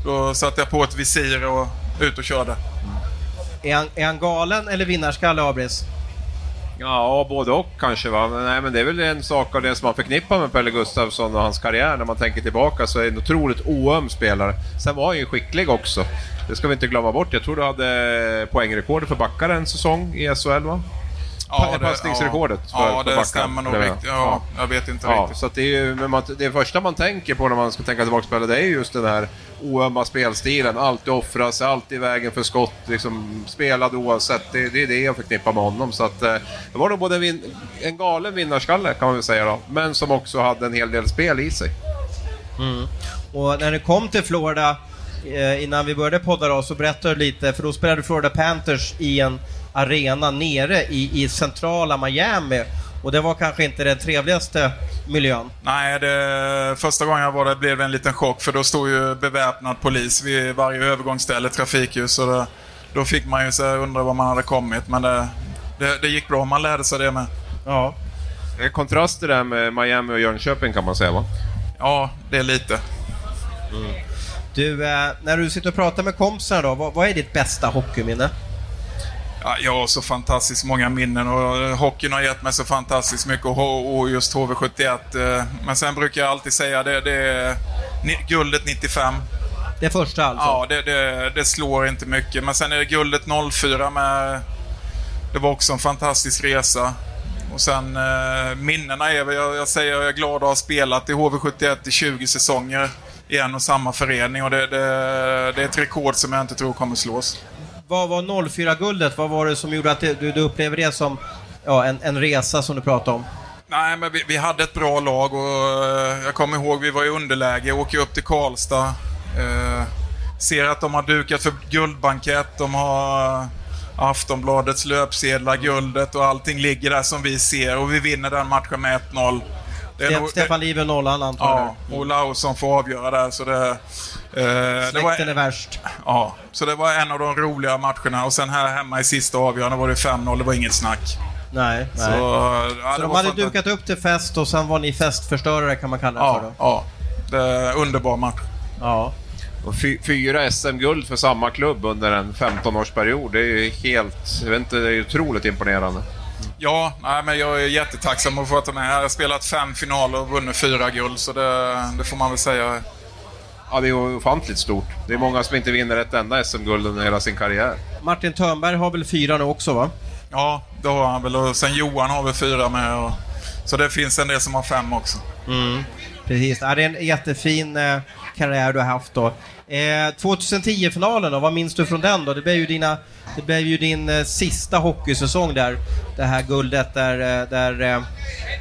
Speaker 3: Då satte jag på ett visir och ut och körde.
Speaker 1: Är han, är han galen eller vinnarskalle, Abris?
Speaker 2: Ja, både och kanske. Va? Men, nej, men det är väl en sak av det som man förknippar med Pelle Gustafsson och hans karriär. När man tänker tillbaka så är det en otroligt oöm spelare. Sen var han ju skicklig också. Det ska vi inte glömma bort. Jag tror du hade poängrekordet för backar en säsong i SHL va? Ja, det, passningsrekordet
Speaker 3: ja, för, ja, för det stämmer nog riktigt. Ja, ja, jag vet inte ja, riktigt.
Speaker 2: Så det, är ju, man, det första man tänker på när man ska tänka tillbaka på spelet, det är just den här oömma spelstilen. Alltid offra sig, alltid i vägen för skott. Liksom, spelad oavsett. Det, det är det jag förknippar med honom. Så att, eh, det var nog både vin, en galen vinnarskalle kan man väl säga då, men som också hade en hel del spel i sig.
Speaker 1: Mm. Och när du kom till Florida, innan vi började podda då, så berättade du lite, för då spelade Florida Panthers i en arena nere i, i centrala Miami. Och det var kanske inte den trevligaste miljön.
Speaker 3: Nej, det, första gången jag var där blev det en liten chock för då stod ju beväpnad polis vid varje övergångsställe, trafikljus. Och det, då fick man ju så undra var man hade kommit. Men det, det, det gick bra, man lärde sig det med.
Speaker 2: Ja. Det är kontraster där med Miami och Jönköping kan man säga va?
Speaker 3: Ja, det är lite.
Speaker 1: Mm. Du, eh, när du sitter och pratar med kompisarna då, vad, vad är ditt bästa hockeyminne?
Speaker 3: Ja, jag har så fantastiskt många minnen och eh, hockeyn har gett mig så fantastiskt mycket och just HV71. Eh, men sen brukar jag alltid säga det, det är guldet 95.
Speaker 1: Det första alltså?
Speaker 3: Ja, det, det, det, slår inte mycket. Men sen är det guldet 04 med... Det var också en fantastisk resa. Och sen eh, minnena är jag, jag säger jag är glad att ha spelat i HV71 i 20 säsonger i en och samma förening och det, det, det är ett rekord som jag inte tror kommer slås
Speaker 1: vad var 04-guldet? Vad var det som gjorde att du, du upplever det som ja, en, en resa som du pratade om?
Speaker 3: Nej, men vi, vi, hade ett bra lag och uh, jag kommer ihåg vi var i underläge, åker upp till Karlstad. Uh, ser att de har dukat för guldbankett. De har... Aftonbladets löpsedlar, guldet och allting ligger där som vi ser och vi vinner den matchen med 1-0. Det är
Speaker 1: Ste-
Speaker 3: nog-
Speaker 1: Stefan Liv är nollan antar
Speaker 3: Ja,
Speaker 1: jag.
Speaker 3: och Lausson får avgöra där. Så det, eh, det
Speaker 1: Släkten
Speaker 3: var,
Speaker 1: är värst.
Speaker 3: ja, så det var en av de roliga matcherna. Och sen här hemma i sista avgörande var det 5-0. Det var inget snack.
Speaker 1: Nej,
Speaker 3: Så,
Speaker 1: nej.
Speaker 3: ja,
Speaker 1: Så de hade dukat upp till fest och sen var ni festförstörare kan man kalla det för
Speaker 3: Ja,
Speaker 1: då.
Speaker 3: ja. Det underbar match.
Speaker 1: Ja.
Speaker 2: Och fy, fyra SM-guld för samma klubb under en 15-årsperiod. Det är ju helt... Jag vet inte, det är otroligt imponerande.
Speaker 3: Ja, nej, men jag är jättetacksam att få vara med. Jag har spelat fem finaler och vunnit fyra guld, så det, det får man väl säga.
Speaker 2: Ja, det är ju ofantligt stort. Det är många som inte vinner ett enda SM-guld under hela sin karriär.
Speaker 1: Martin Törnberg har väl fyra nu också va?
Speaker 3: Ja, det har han väl. Och sen Johan har väl fyra med. Och, så det finns en del som har fem också.
Speaker 1: Precis. Ja, det är en jättefin eh, karriär du har haft då. Eh, 2010-finalen då, vad minns du från den då? Det blev ju, dina, det blev ju din eh, sista hockeysäsong där. Det här guldet där, eh, där, eh,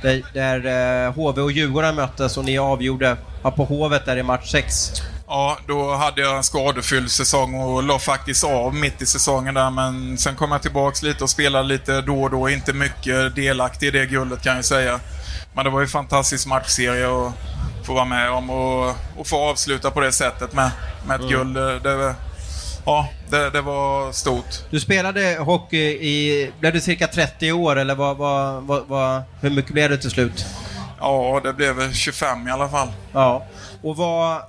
Speaker 1: där, där eh, HV och Djurgården möttes och ni avgjorde på Hovet där i match 6.
Speaker 3: Ja, då hade jag en skadefylld säsong och la faktiskt av mitt i säsongen där. Men sen kom jag tillbaks lite och spelade lite då och då. Inte mycket delaktig i det guldet kan jag säga. Men det var ju en fantastisk matchserie och få vara med om och, och få avsluta på det sättet med, med ett guld. Det, ja, det, det var stort.
Speaker 1: Du spelade hockey i, blev det cirka 30 år eller vad, vad, vad, hur mycket blev det till slut?
Speaker 3: Ja, det blev väl 25 i alla fall.
Speaker 1: Ja. Och vad,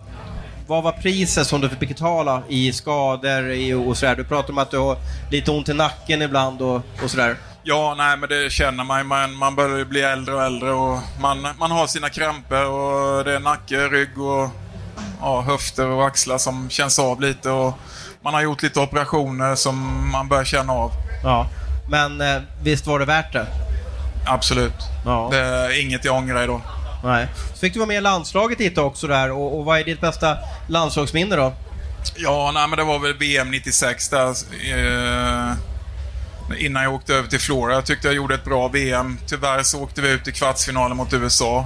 Speaker 1: vad var priset som du fick betala i skador i, och sådär? Du pratade om att du har lite ont i nacken ibland och, och sådär.
Speaker 3: Ja, nej men det känner man. Man, man börjar ju bli äldre och äldre och man, man har sina krämpor och det är nacke, rygg och ja, höfter och axlar som känns av lite och man har gjort lite operationer som man börjar känna av.
Speaker 1: Ja. Men eh, visst var det värt det?
Speaker 3: Absolut.
Speaker 1: Ja.
Speaker 3: Det är inget jag ångrar idag.
Speaker 1: Nej. Så fick du vara med i landslaget lite också där och, och vad är ditt bästa landslagsminne då?
Speaker 3: Ja, nej men det var väl VM 96 där. Eh, innan jag åkte över till Florida. Jag tyckte jag gjorde ett bra VM. Tyvärr så åkte vi ut i kvartsfinalen mot USA.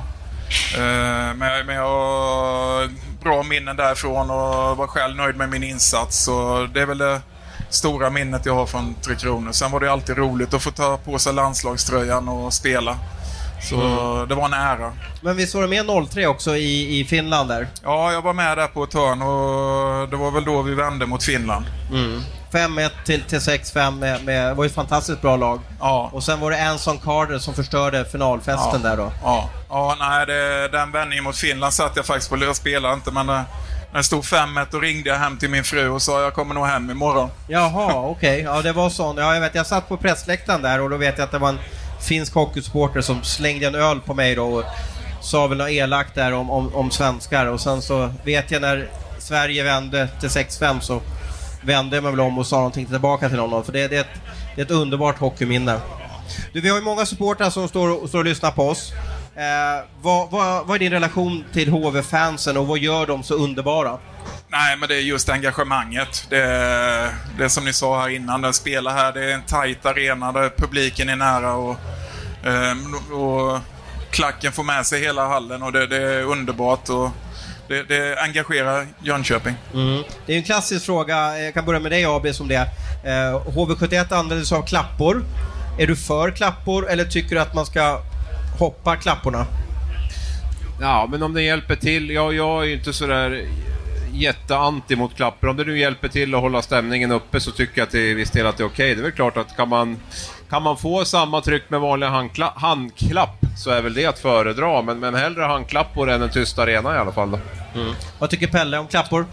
Speaker 3: Eh, men, jag har bra minnen därifrån och var själv nöjd med min insats. Så det är väl det stora minnet jag har från Tre Kronor. Sen var det alltid roligt att få ta på sig landslagströjan och spela. Så det var en ära.
Speaker 1: Men visst var du med 03 också i, i Finland där?
Speaker 3: Ja, jag var med där på ett hörn och det var väl då vi vände mot Finland.
Speaker 1: 5-1 till, till 6-5 med, med, det var ju ett fantastiskt bra lag.
Speaker 3: Ja.
Speaker 1: Och sen var det Anson Carter som förstörde finalfesten där då.
Speaker 3: Ja, ja nej, det, den vändningen mot Finland satt jag faktiskt på. Jag spelade inte, men eh, när det stod 5-1 då ringde jag hem till min fru och sa jag kommer nog hem imorgon.
Speaker 1: Jaha, okej. Ja, det var sån. Ja, jag vet. Jag satt på pressläktaren där och då vet jag att det var en finsk hockeysupporter som slängde en öl på mig då och sa väl något elakt där om, om, om svenskar och sen så vet jag när Sverige vände till 6-5 så vände jag mig väl om och sa någonting tillbaka till honom för det, det, är, ett, det är ett underbart hockeyminne. Du, vi har ju många supportrar som står, och- står och lyssnar på oss. Eh, vad, vad, vad är din relation till HV-fansen och vad gör de så underbara?
Speaker 3: Nej, men det är just engagemanget. Det, det som ni sa här innan, den spelar här, det är en tajt arena där publiken är nära och, ehm, och klacken får med sig hela hallen och det, det är underbart. Och det, det engagerar Jönköping.
Speaker 1: Det är en klassisk fråga, jag kan börja med dig AB som det är. Eh, HV71 använder sig av klappor. Är du för klappor eller tycker du att man ska hoppa klapporna?
Speaker 2: Ja, men om det hjälper till. Ja, jag är ju inte sådär jätteanti mot klappar. Om det nu hjälper till att hålla stämningen uppe så tycker jag att det är viss del att det är okej. Det är väl klart att kan man, kan man få samma tryck med vanlig handkla, handklapp så är väl det att föredra. Men, men hellre handklappor än en tyst arena i alla fall. Då. Mm.
Speaker 1: Vad tycker Pelle om klappor?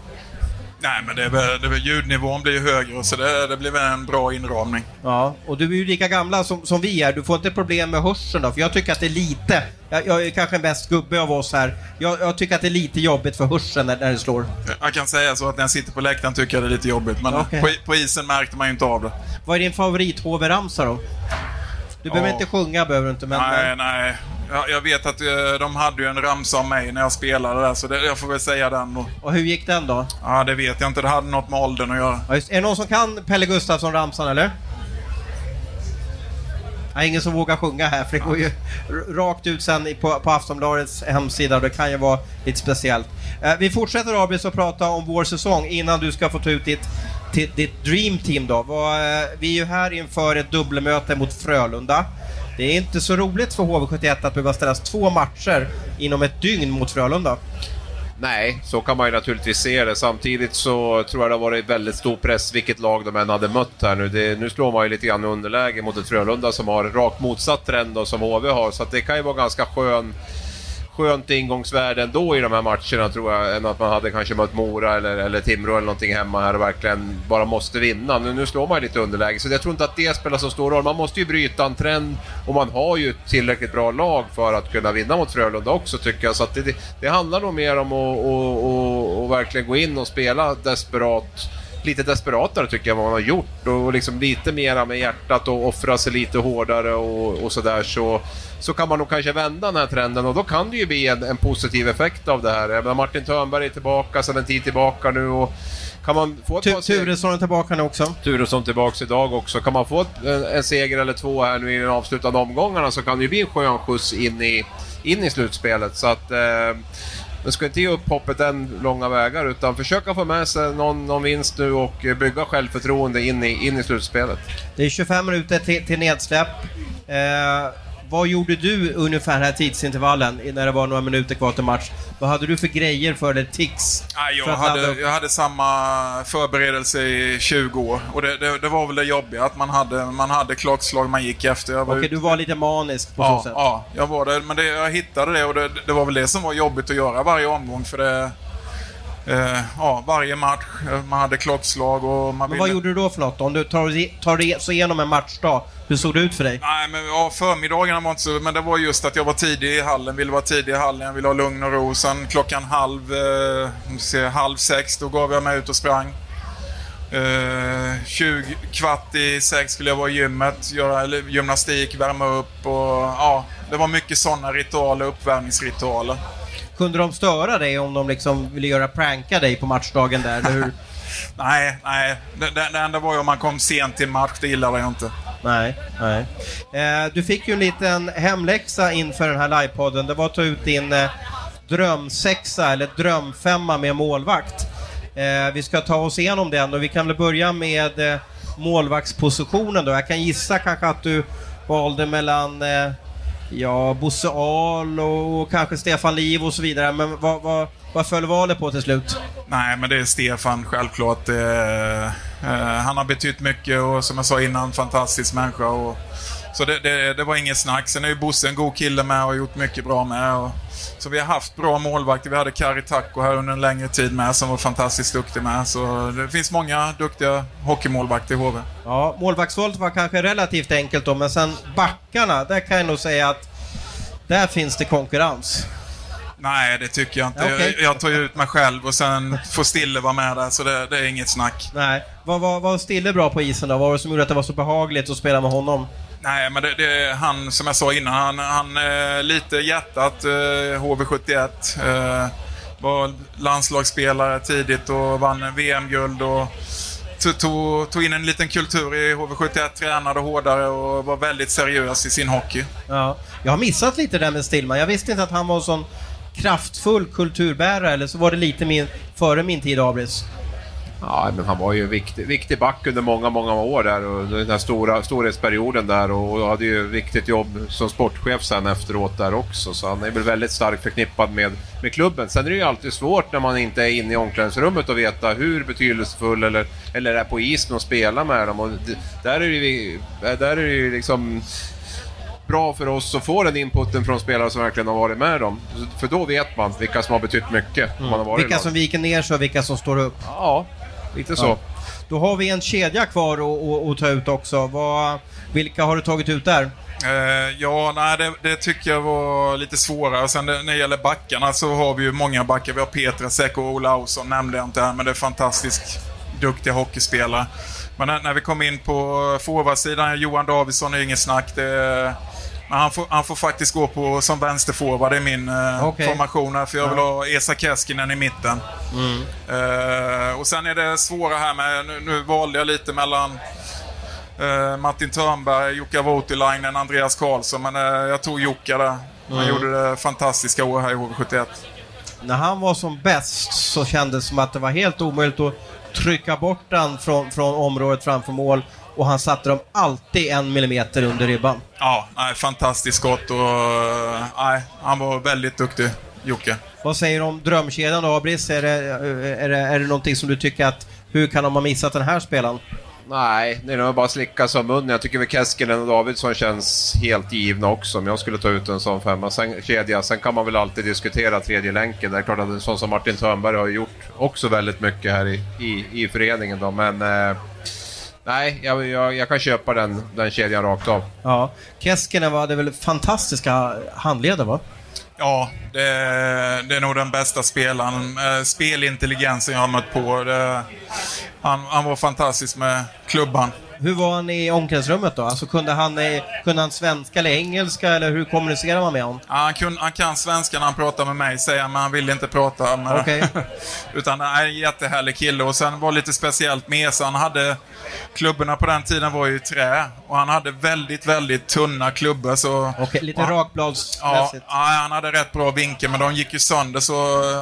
Speaker 3: Nej, men det det ljudnivån blir ju högre så det, det blir en bra inramning.
Speaker 1: Ja, och du är ju lika gamla som, som vi är. Du får inte problem med hörseln då? För jag tycker att det är lite... Jag, jag är kanske mest gubbe av oss här. Jag, jag tycker att det är lite jobbigt för hörseln när, när det slår.
Speaker 3: Jag kan säga så att när jag sitter på läktaren tycker jag det är lite jobbigt, men
Speaker 1: Okej.
Speaker 3: på, på isen märkte man ju inte av det.
Speaker 1: Vad är din favorit HV-ramsa då? Du behöver
Speaker 3: Ja.
Speaker 1: inte sjunga, behöver du inte, men...
Speaker 3: Nej, nej. Jag, jag vet att eh, de hade ju en ramsa om mig när jag spelade där, så det, jag får väl säga den då.
Speaker 1: Och hur gick den då?
Speaker 3: Ja, det vet jag inte. Det hade något med åldern att göra.
Speaker 1: Ja, just, är det någon som kan Pelle Gustafsson-ramsan eller? Nej, ingen som vågar sjunga här för det går ju rakt ut sen på, på Aftonbladets hemsida och det kan ju vara lite speciellt. Eh, vi fortsätter Abis att prata om vår säsong innan du ska få ta ut ditt till ditt dream team då. Eh, vi är ju här inför ett dubbelmöte mot Frölunda. Det är inte så roligt för HV71 att behöva ställas två matcher inom ett dygn mot Frölunda.
Speaker 2: Nej, så kan man ju naturligtvis se det. Samtidigt så tror jag det har varit väldigt stor press vilket lag de än hade mött här nu. Det, nu slår man ju lite grann underläge mot ett Frölunda som har rakt motsatt trend då, som HV har. Så det kan ju vara ganska skön skönt ingångsvärde ändå i de här matcherna tror jag, än att man hade kanske mött Mora eller, eller Timrå eller någonting hemma här och verkligen bara måste vinna. Nu, nu slår man ju lite underläge, så jag tror inte att det spelar så stor roll. Man måste ju bryta en trend och man har ju ett tillräckligt bra lag för att kunna vinna mot Frölunda också tycker jag. Så det, det, det, handlar nog mer om att och, och, och verkligen gå in och spela desperat lite desperatare tycker jag vad man har gjort och liksom lite mera med hjärtat och offra sig lite hårdare och, och sådär så, så kan man nog kanske vända den här trenden och då kan det ju bli en, en positiv effekt av det här. Jag menar, Martin Törnberg är tillbaka sedan en tid tillbaka nu och kan man få
Speaker 1: ett Turesson är tillbaka nu också.
Speaker 2: Turesson tillbaka idag också. Kan man få ett, en, en, seger eller två här nu i de avslutande omgångarna så kan det ju bli en skön skjuts in i, in i slutspelet. Så att, eh, men ska inte ge upp hoppet än långa vägar utan försöka få med sig någon, någon vinst nu och eh, bygga självförtroende in i, in i slutspelet.
Speaker 1: Det är 25 minuter till, till nedsläpp. Eh, vad gjorde du ungefär här tidsintervallen när det var några minuter kvar till match? Vad hade du för grejer för det tics?
Speaker 3: Ja, jag, hade, jag hade samma förberedelse i 20 år och det, det, det, var väl det jobbiga att man hade, man hade klockslag man gick efter.
Speaker 1: Okej, okay, du var lite manisk på
Speaker 3: ja,
Speaker 1: så sätt?
Speaker 3: Ja, jag var det. Men det, jag hittade det och det, det var väl det som var jobbigt att göra varje omgång för det ja, varje match. Man hade klockslag och man
Speaker 1: Men vad gjorde du då för något Om du tar, tar dig igenom en matchdag, hur såg det ut för dig?
Speaker 3: Nej, men ja, förmiddagarna var inte så... Men det var just att jag var tidig i hallen, ville vara tidig i hallen, jag ville ha lugn och ro. Sen klockan halv, eh, se, halv sex, då gav jag mig ut och sprang. Eh, 20, kvart i sex skulle jag vara i gymmet, göra gymnastik, värma upp och ja, det var mycket sådana ritualer, uppvärmningsritualer.
Speaker 1: Kunde de störa dig om de liksom ville göra pranka dig på matchdagen där, eller hur?
Speaker 3: nej, nej. Det, det, det enda var ju om man kom sent till match, det gillade jag inte.
Speaker 1: Nej, nej. Eh, du fick ju en liten hemläxa inför den här livepodden. Det var att ta ut din eh, drömsexa, eller drömfemma med målvakt. Eh, vi ska ta oss igenom den och vi kan väl börja med eh, målvaktspositionen då. Jag kan gissa kanske att du valde mellan eh, Ja, Bosse Ahl och kanske Stefan Liv och så vidare. Men vad, vad, vad föll valet på till slut?
Speaker 3: Nej, men det är Stefan självklart. Eh, eh, han har betytt mycket och som jag sa innan, fantastisk människa. Och, så det, det, det, var inget snack. Sen är ju Bosse en god kille med och har gjort mycket bra med. Och, så vi har haft bra målvakter. Vi hade Kari Takko här under en längre tid med som var fantastiskt duktig med. Så det finns många duktiga hockeymålvakter i HV.
Speaker 1: Ja, målvaktsvalet var kanske relativt enkelt då, men sen backarna, där kan jag nog säga att där finns det konkurrens.
Speaker 3: Nej, det tycker jag inte. Okay. Jag, jag tar ju ut mig själv och sen får Stille vara med där, så det, det är inget snack.
Speaker 1: Nej. Vad var, var Stille bra på isen då? Vad var det som gjorde att det var så behagligt att spela med honom?
Speaker 3: Nej, men det, det han, som jag sa innan, han, han eh, lite hjärtat, eh, HV71. Eh, var landslagsspelare tidigt och vann VM-guld och tog, tog in en liten kultur i HV71, tränade hårdare och var väldigt seriös i sin hockey.
Speaker 1: Ja. Jag har missat lite det där med Stillman. Jag visste inte att han var en sån kraftfull kulturbärare, eller så var det lite min, före min tid Abris.
Speaker 2: Ja, men han var ju en viktig, viktig back under många, många år där och den här stora, storhetsperioden där och hade ju viktigt jobb som sportchef sen efteråt där också. Så han är väl väldigt starkt förknippad med, med klubben. Sen är det ju alltid svårt när man inte är inne i omklädningsrummet att veta hur betydelsefull eller, eller är på isen och spelar med dem. Och där är det ju, där är det ju liksom bra för oss att få den inputen från spelare som verkligen har varit med dem. För då vet man vilka som har betytt mycket. Mm. Man har varit
Speaker 1: vilka som viker ner sig och vilka som står upp.
Speaker 2: Ja, lite så. Ja.
Speaker 1: Då har vi en kedja kvar att ta ut också. Vad, vilka har du tagit ut där?
Speaker 3: Uh, ja, nej, det, det, tycker jag var lite svårare. Sen det, när det gäller backarna så har vi ju många backar. Vi har Petra Säck och Olausson, nämnde jag inte här, men det är fantastiskt duktiga hockeyspelare. Men när, när vi kom in på forwardsidan, Johan Davidsson är inget snack. Det, han får, han får faktiskt gå på som vänsterforward i min eh, okay. formation här, för jag vill ha Esa Keskinen i mitten. Mm. Uh, och sen är det svåra här med, nu, nu valde jag lite mellan uh, Martin Törnberg, Jukka Voutilainen, Andreas Karlsson, men uh, jag tog Jukka där. Han mm. gjorde det fantastiska år här i HV71.
Speaker 1: När han var som bäst så kändes det som att det var helt omöjligt att trycka bort den från, från området framför mål och han satte dem alltid en millimeter under ribban.
Speaker 3: Ja, nej, fantastiskt skott och nej, han var väldigt duktig, Jocke.
Speaker 1: Vad säger du om drömkedjan då, Abris? Är det, är, det, är det någonting som du tycker att, hur kan de ha missat den här spelaren?
Speaker 2: Nej, det är nog bara slicka som munnen. Jag tycker väl Keskinen och Davidsson känns helt givna också om jag skulle ta ut en sån femma. Sen, kedja. Sen kan man väl alltid diskutera tredje länken. Det är klart att en sån som Martin Törnberg har gjort också väldigt mycket här i, i, i föreningen då, men eh, Nej, jag, jag, jag, kan köpa den, den kedjan rakt av.
Speaker 1: Ja. Keskinen hade väl fantastiska handleder va?
Speaker 3: Ja, det, det, är nog den bästa spelaren. Eh, spelintelligensen jag har mött på. Det, han, han, var fantastisk med klubban.
Speaker 1: Hur var han i omklädningsrummet då? Alltså kunde han, kunde han svenska eller engelska eller hur kommunicerar man med honom?
Speaker 3: Ja, han, kun, han kan svenska när han pratar med mig säger han, men han vill inte prata med
Speaker 1: okay.
Speaker 3: Utan han är en jättehärlig kille och sen var det lite speciellt med så han hade Klubborna på den tiden var ju i trä och han hade väldigt, väldigt tunna klubbor så...
Speaker 1: Okej, lite rakbladsmässigt?
Speaker 3: Ja, han hade rätt bra vinkel men de gick ju sönder så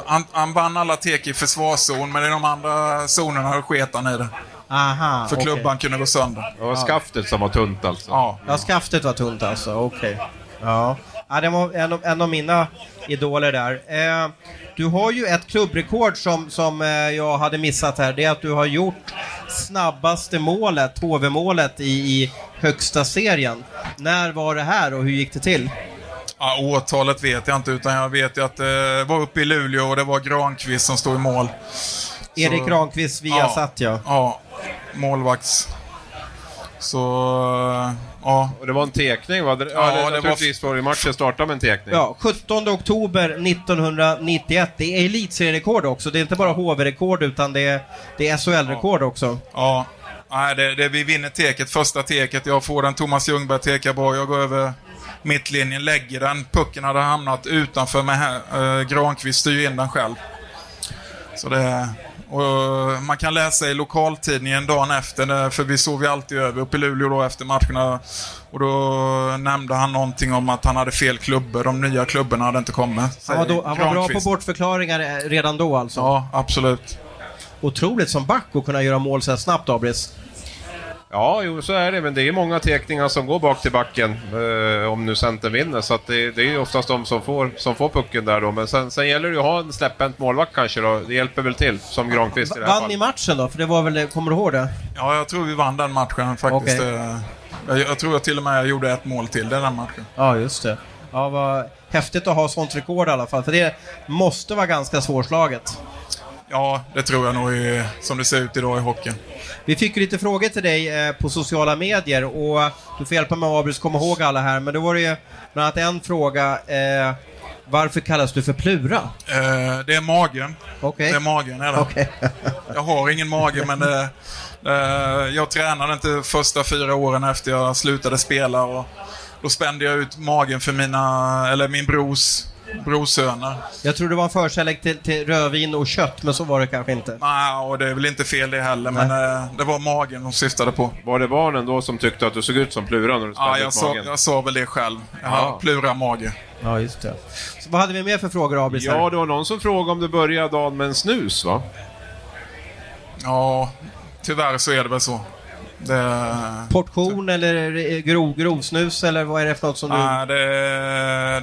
Speaker 3: han, han vann alla tek i försvarszon men i de andra zonerna sket han i det.
Speaker 1: Aha,
Speaker 3: För
Speaker 1: okay.
Speaker 3: klubban kunde gå sönder.
Speaker 2: Det var skaftet som var tunt alltså?
Speaker 1: Ja, ja skaftet var tunt alltså. Okej. Okay. Ja. ja, det var en, en av mina idoler där. Eh, du har ju ett klubbrekord som, som eh, jag hade missat här. Det är att du har gjort snabbaste målet, HV-målet, i, i högsta serien. När var det här och hur gick det till?
Speaker 3: Ja, årtalet vet jag inte, utan jag vet ju att det var uppe i Luleå och det var Granqvist som stod i mål.
Speaker 1: Erik Granqvist via ja, satt ja.
Speaker 3: Ja, målvakts. Så, ja.
Speaker 2: Och det var en tekning va? Ja, ja det, naturligtvis var... var matchen startade med en tekning.
Speaker 1: Ja, 17 oktober 1991. Det är elitserierekord också. Det är inte bara HV-rekord utan det är, det är SHL-rekord
Speaker 3: ja.
Speaker 1: också.
Speaker 3: Ja. Nej, det, det, vi vinner teket, första teket. Jag får den, Thomas Ljungberg tekar bra. Jag går över mittlinjen, lägger den. Pucken hade hamnat utanför mig här. Eh, Granqvist styr in den själv. Så det... Och man kan läsa i lokaltidningen dagen efter, för vi sov ju alltid över uppe i Luleå då efter matcherna. Och då nämnde han någonting om att han hade fel klubbor, de nya klubborna hade inte kommit.
Speaker 1: Han var, då, han var bra på bortförklaringar eh, redan då alltså?
Speaker 3: Ja, absolut.
Speaker 1: Otroligt som back att kunna göra mål så snabbt, Abris.
Speaker 2: Ja, jo så är det, men det är många teckningar som går bak till backen eh, om nu centern vinner. Så det, det, är oftast de som får, som får pucken där då. Men sen, sen gäller det ju att ha en släpphänt målvakt kanske då. Det hjälper väl till, som Granqvist i det här
Speaker 1: Vann
Speaker 2: fallet.
Speaker 1: ni matchen då? För det var väl, kommer du ihåg det?
Speaker 3: Ja, jag tror vi vann den matchen faktiskt. Okay. Eh, jag, jag, tror jag till och med jag gjorde ett mål till den matchen.
Speaker 1: Ja, just det. Ja, vad häftigt att ha sånt rekord i alla fall. För det måste vara ganska svårslaget.
Speaker 3: Ja, det tror jag nog är, som det ser ut idag i hockeyn.
Speaker 1: Vi fick ju lite frågor till dig eh, på sociala medier och du får hjälpa mig Abris komma ihåg alla här. Men då var det ju bland annat en fråga. Eh, varför kallas du för Plura?
Speaker 3: Eh, det är magen.
Speaker 1: Okay.
Speaker 3: Det är magen, är det.
Speaker 1: Okay.
Speaker 3: jag har ingen mage, men det, eh, jag tränade inte första fyra åren efter jag slutade spela. Och då spände jag ut magen för mina, eller min brors brorsöner.
Speaker 1: Jag tror det var en förkärlek till, till, rödvin och kött, men så var det kanske inte.
Speaker 3: Nej, och det är väl inte fel det heller, Nej. men äh, det var magen de syftade på.
Speaker 2: Var det barnen då som tyckte att du såg ut som Plura när du spände
Speaker 3: ja, jag ut magen? Ja, jag sa väl det själv. Jag har Plura-mage.
Speaker 1: Ja, just det. Så vad hade vi mer för frågor, Abris?
Speaker 2: Ja, det var någon som frågade om du började dagen med en snus, va?
Speaker 3: Ja, tyvärr så är det väl så.
Speaker 1: Det... Portion eller grov, grovsnus eller vad är det för något som du...
Speaker 3: Nej, det,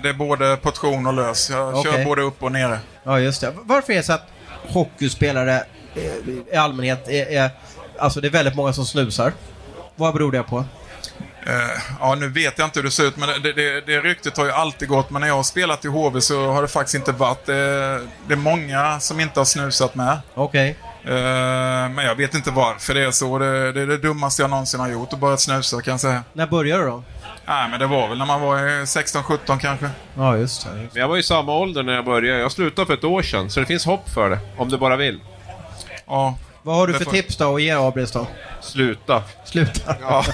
Speaker 3: det är både portion och lös. Jag okay. kör både upp och nere.
Speaker 1: Ja, just det. Varför är det så att hockeyspelare eh, i allmänhet är, är... Alltså det är väldigt många som snusar. Vad beror det på?
Speaker 3: Uh, ja, nu vet jag inte hur det ser ut, men det, det, det ryktet har ju alltid gått. Men när jag har spelat i HV så har det faktiskt inte varit. Det, det är många som inte har snusat med.
Speaker 1: Okej. Okay.
Speaker 3: Eh, men jag vet inte varför det är så. Det, det är det dummaste jag någonsin har gjort, att börja snusa kan jag säga.
Speaker 1: När började du då?
Speaker 3: Nej, men det var väl när man var 16-17 kanske.
Speaker 1: Ja, just det. Just.
Speaker 2: Jag var i samma ålder när jag började. Jag slutade för ett år sedan, så det finns hopp för det. Om du bara vill.
Speaker 3: Ja.
Speaker 1: Vad har du för får... tips då att ge Abris då?
Speaker 2: Sluta.
Speaker 1: Sluta?
Speaker 2: Ja.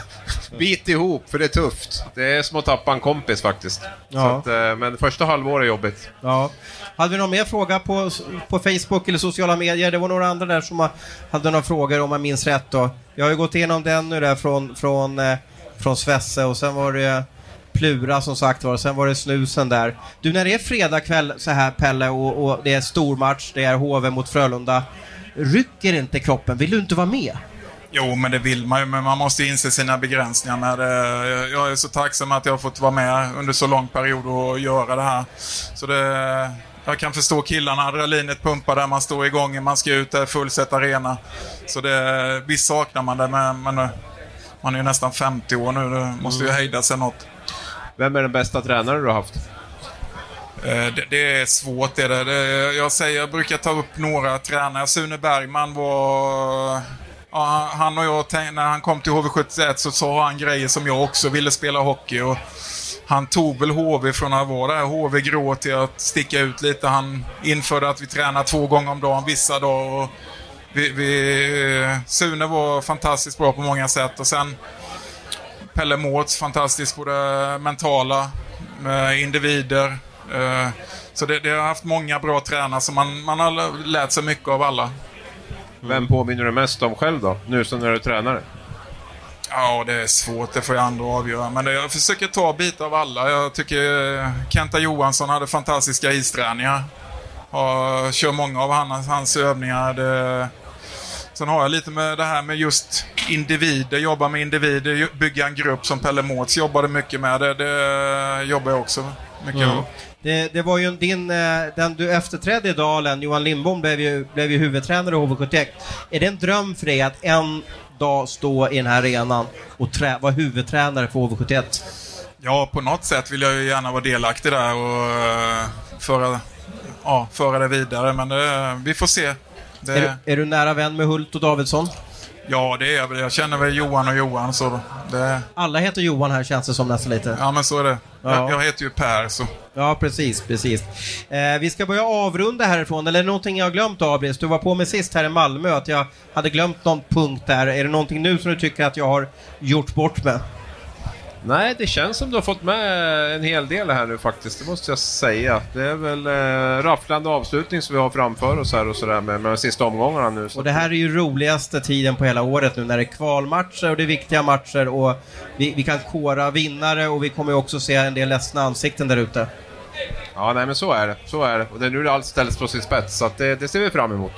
Speaker 2: Bit ihop, för det är tufft. Det är som att tappa en kompis faktiskt. Ja. Att, eh, men första halvåret är jobbigt.
Speaker 1: Ja. Hade vi någon mer fråga på, på Facebook eller sociala medier? Det var några andra där som hade några frågor om jag minns rätt då. Jag har ju gått igenom den nu där från, från, eh, från Svesse och sen var det Plura som sagt var, sen var det snusen där. Du, när det är fredag kväll så här Pelle och, och det är stormatch, det är HV mot Frölunda. Rycker inte kroppen? Vill du inte vara med?
Speaker 3: Jo, men det vill man ju, men man måste inse sina begränsningar med det. Jag är så tacksam att jag har fått vara med under så lång period och göra det här. Så det, jag kan förstå killarna, adrenalinet pumpar där man står igång, man ska ut där fullsatt arena. Så det, visst saknar man det, men, men man är ju nästan 50 år nu, det måste ju hejda sig något.
Speaker 2: Vem är den bästa tränare du har haft?
Speaker 3: Eh, det, det, är svårt det, det. Jag, säger, jag brukar ta upp några tränare. Sune Bergman var... Ja, han och jag, när han kom till HV71 så sa han grejer som jag också ville spela hockey. Och han tog väl HV från att vara där HV grå till att sticka ut lite. Han införde att vi tränar två gånger om dagen vissa dagar. Och vi, vi, eh, Sune var fantastiskt bra på många sätt och sen Pelle Mårts fantastiskt på det mentala med individer. Eh, så det, det, har haft många bra tränare så man, man har lärt sig mycket av alla.
Speaker 2: Vem påminner du mest om själv då, nu som när du är tränare?
Speaker 3: Ja, det är svårt. Det får jag ändå avgöra. Men jag försöker ta bitar av alla. Jag tycker Kenta Johansson hade fantastiska isträningar. Jag kör många av hans, hans övningar. Det... Sen har jag lite med det här med just individer, jobba med individer, bygga en grupp som Pelle Mårts jobbade mycket med. Det, det jobbar jag också mycket mm.
Speaker 1: Det, det, var ju din, eh, den du efterträdde i Dalen, Johan Lindbom, blev ju, blev ju huvudtränare i HV71. Är det en dröm för dig att en dag stå i den här arenan och trä, vara huvudtränare för HV71?
Speaker 3: Ja, på något sätt vill jag ju gärna vara delaktig där och uh, föra, ja, föra det vidare, men det, vi får se.
Speaker 1: Det... Är, du, är, du, nära vän med Hult och Davidsson?
Speaker 3: Ja, det är jag väl. Jag känner väl Johan och Johan, så det...
Speaker 1: Alla heter Johan här, känns det som nästan lite.
Speaker 3: Ja, men så är det. Ja. Jag, jag, heter ju Per, så...
Speaker 1: Ja, precis, precis. Eh, vi ska börja avrunda härifrån, eller är det någonting jag har glömt, Abris? Du var på mig sist här i Malmö, att jag hade glömt någon punkt där. Är det någonting nu som du tycker att jag har gjort bort med?
Speaker 2: Nej, det känns som du har fått med en hel del här nu faktiskt, det måste jag säga. Det är väl eh, rafflande avslutning som vi har framför oss här och sådär med, med de sista omgångarna nu.
Speaker 1: Och det här är ju roligaste tiden på hela året nu när det är kvalmatcher och det är viktiga matcher och vi, vi kan kora vinnare och vi kommer också se en del ledsna ansikten där ute.
Speaker 2: Ja, nej men så är det. Så är det. Och det är nu det allt ställs på sin spets, så det, det ser vi fram emot.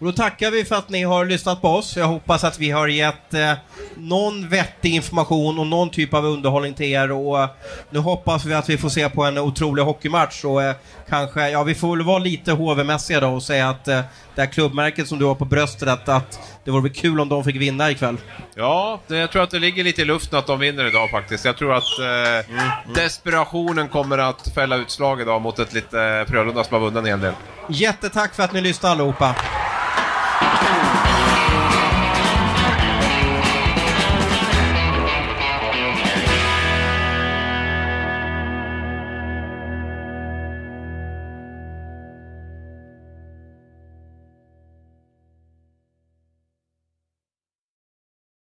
Speaker 1: Och då tackar vi för att ni har lyssnat på oss. Jag hoppas att vi har gett eh, någon vettig information och någon typ av underhållning till er. Och, eh, nu hoppas vi att vi får se på en otrolig hockeymatch. Och, eh, kanske, ja, vi får väl vara lite HV-mässiga då och säga att eh, det här klubbmärket som du har på bröstet, att, att det vore kul om de fick vinna ikväll.
Speaker 2: Ja, det, jag tror att det ligger lite i luften att de vinner idag faktiskt. Jag tror att eh, mm, mm. desperationen kommer att fälla utslag idag mot ett lite Frölunda som har vunnit en hel del.
Speaker 1: Jättetack för att ni lyssnade allihopa.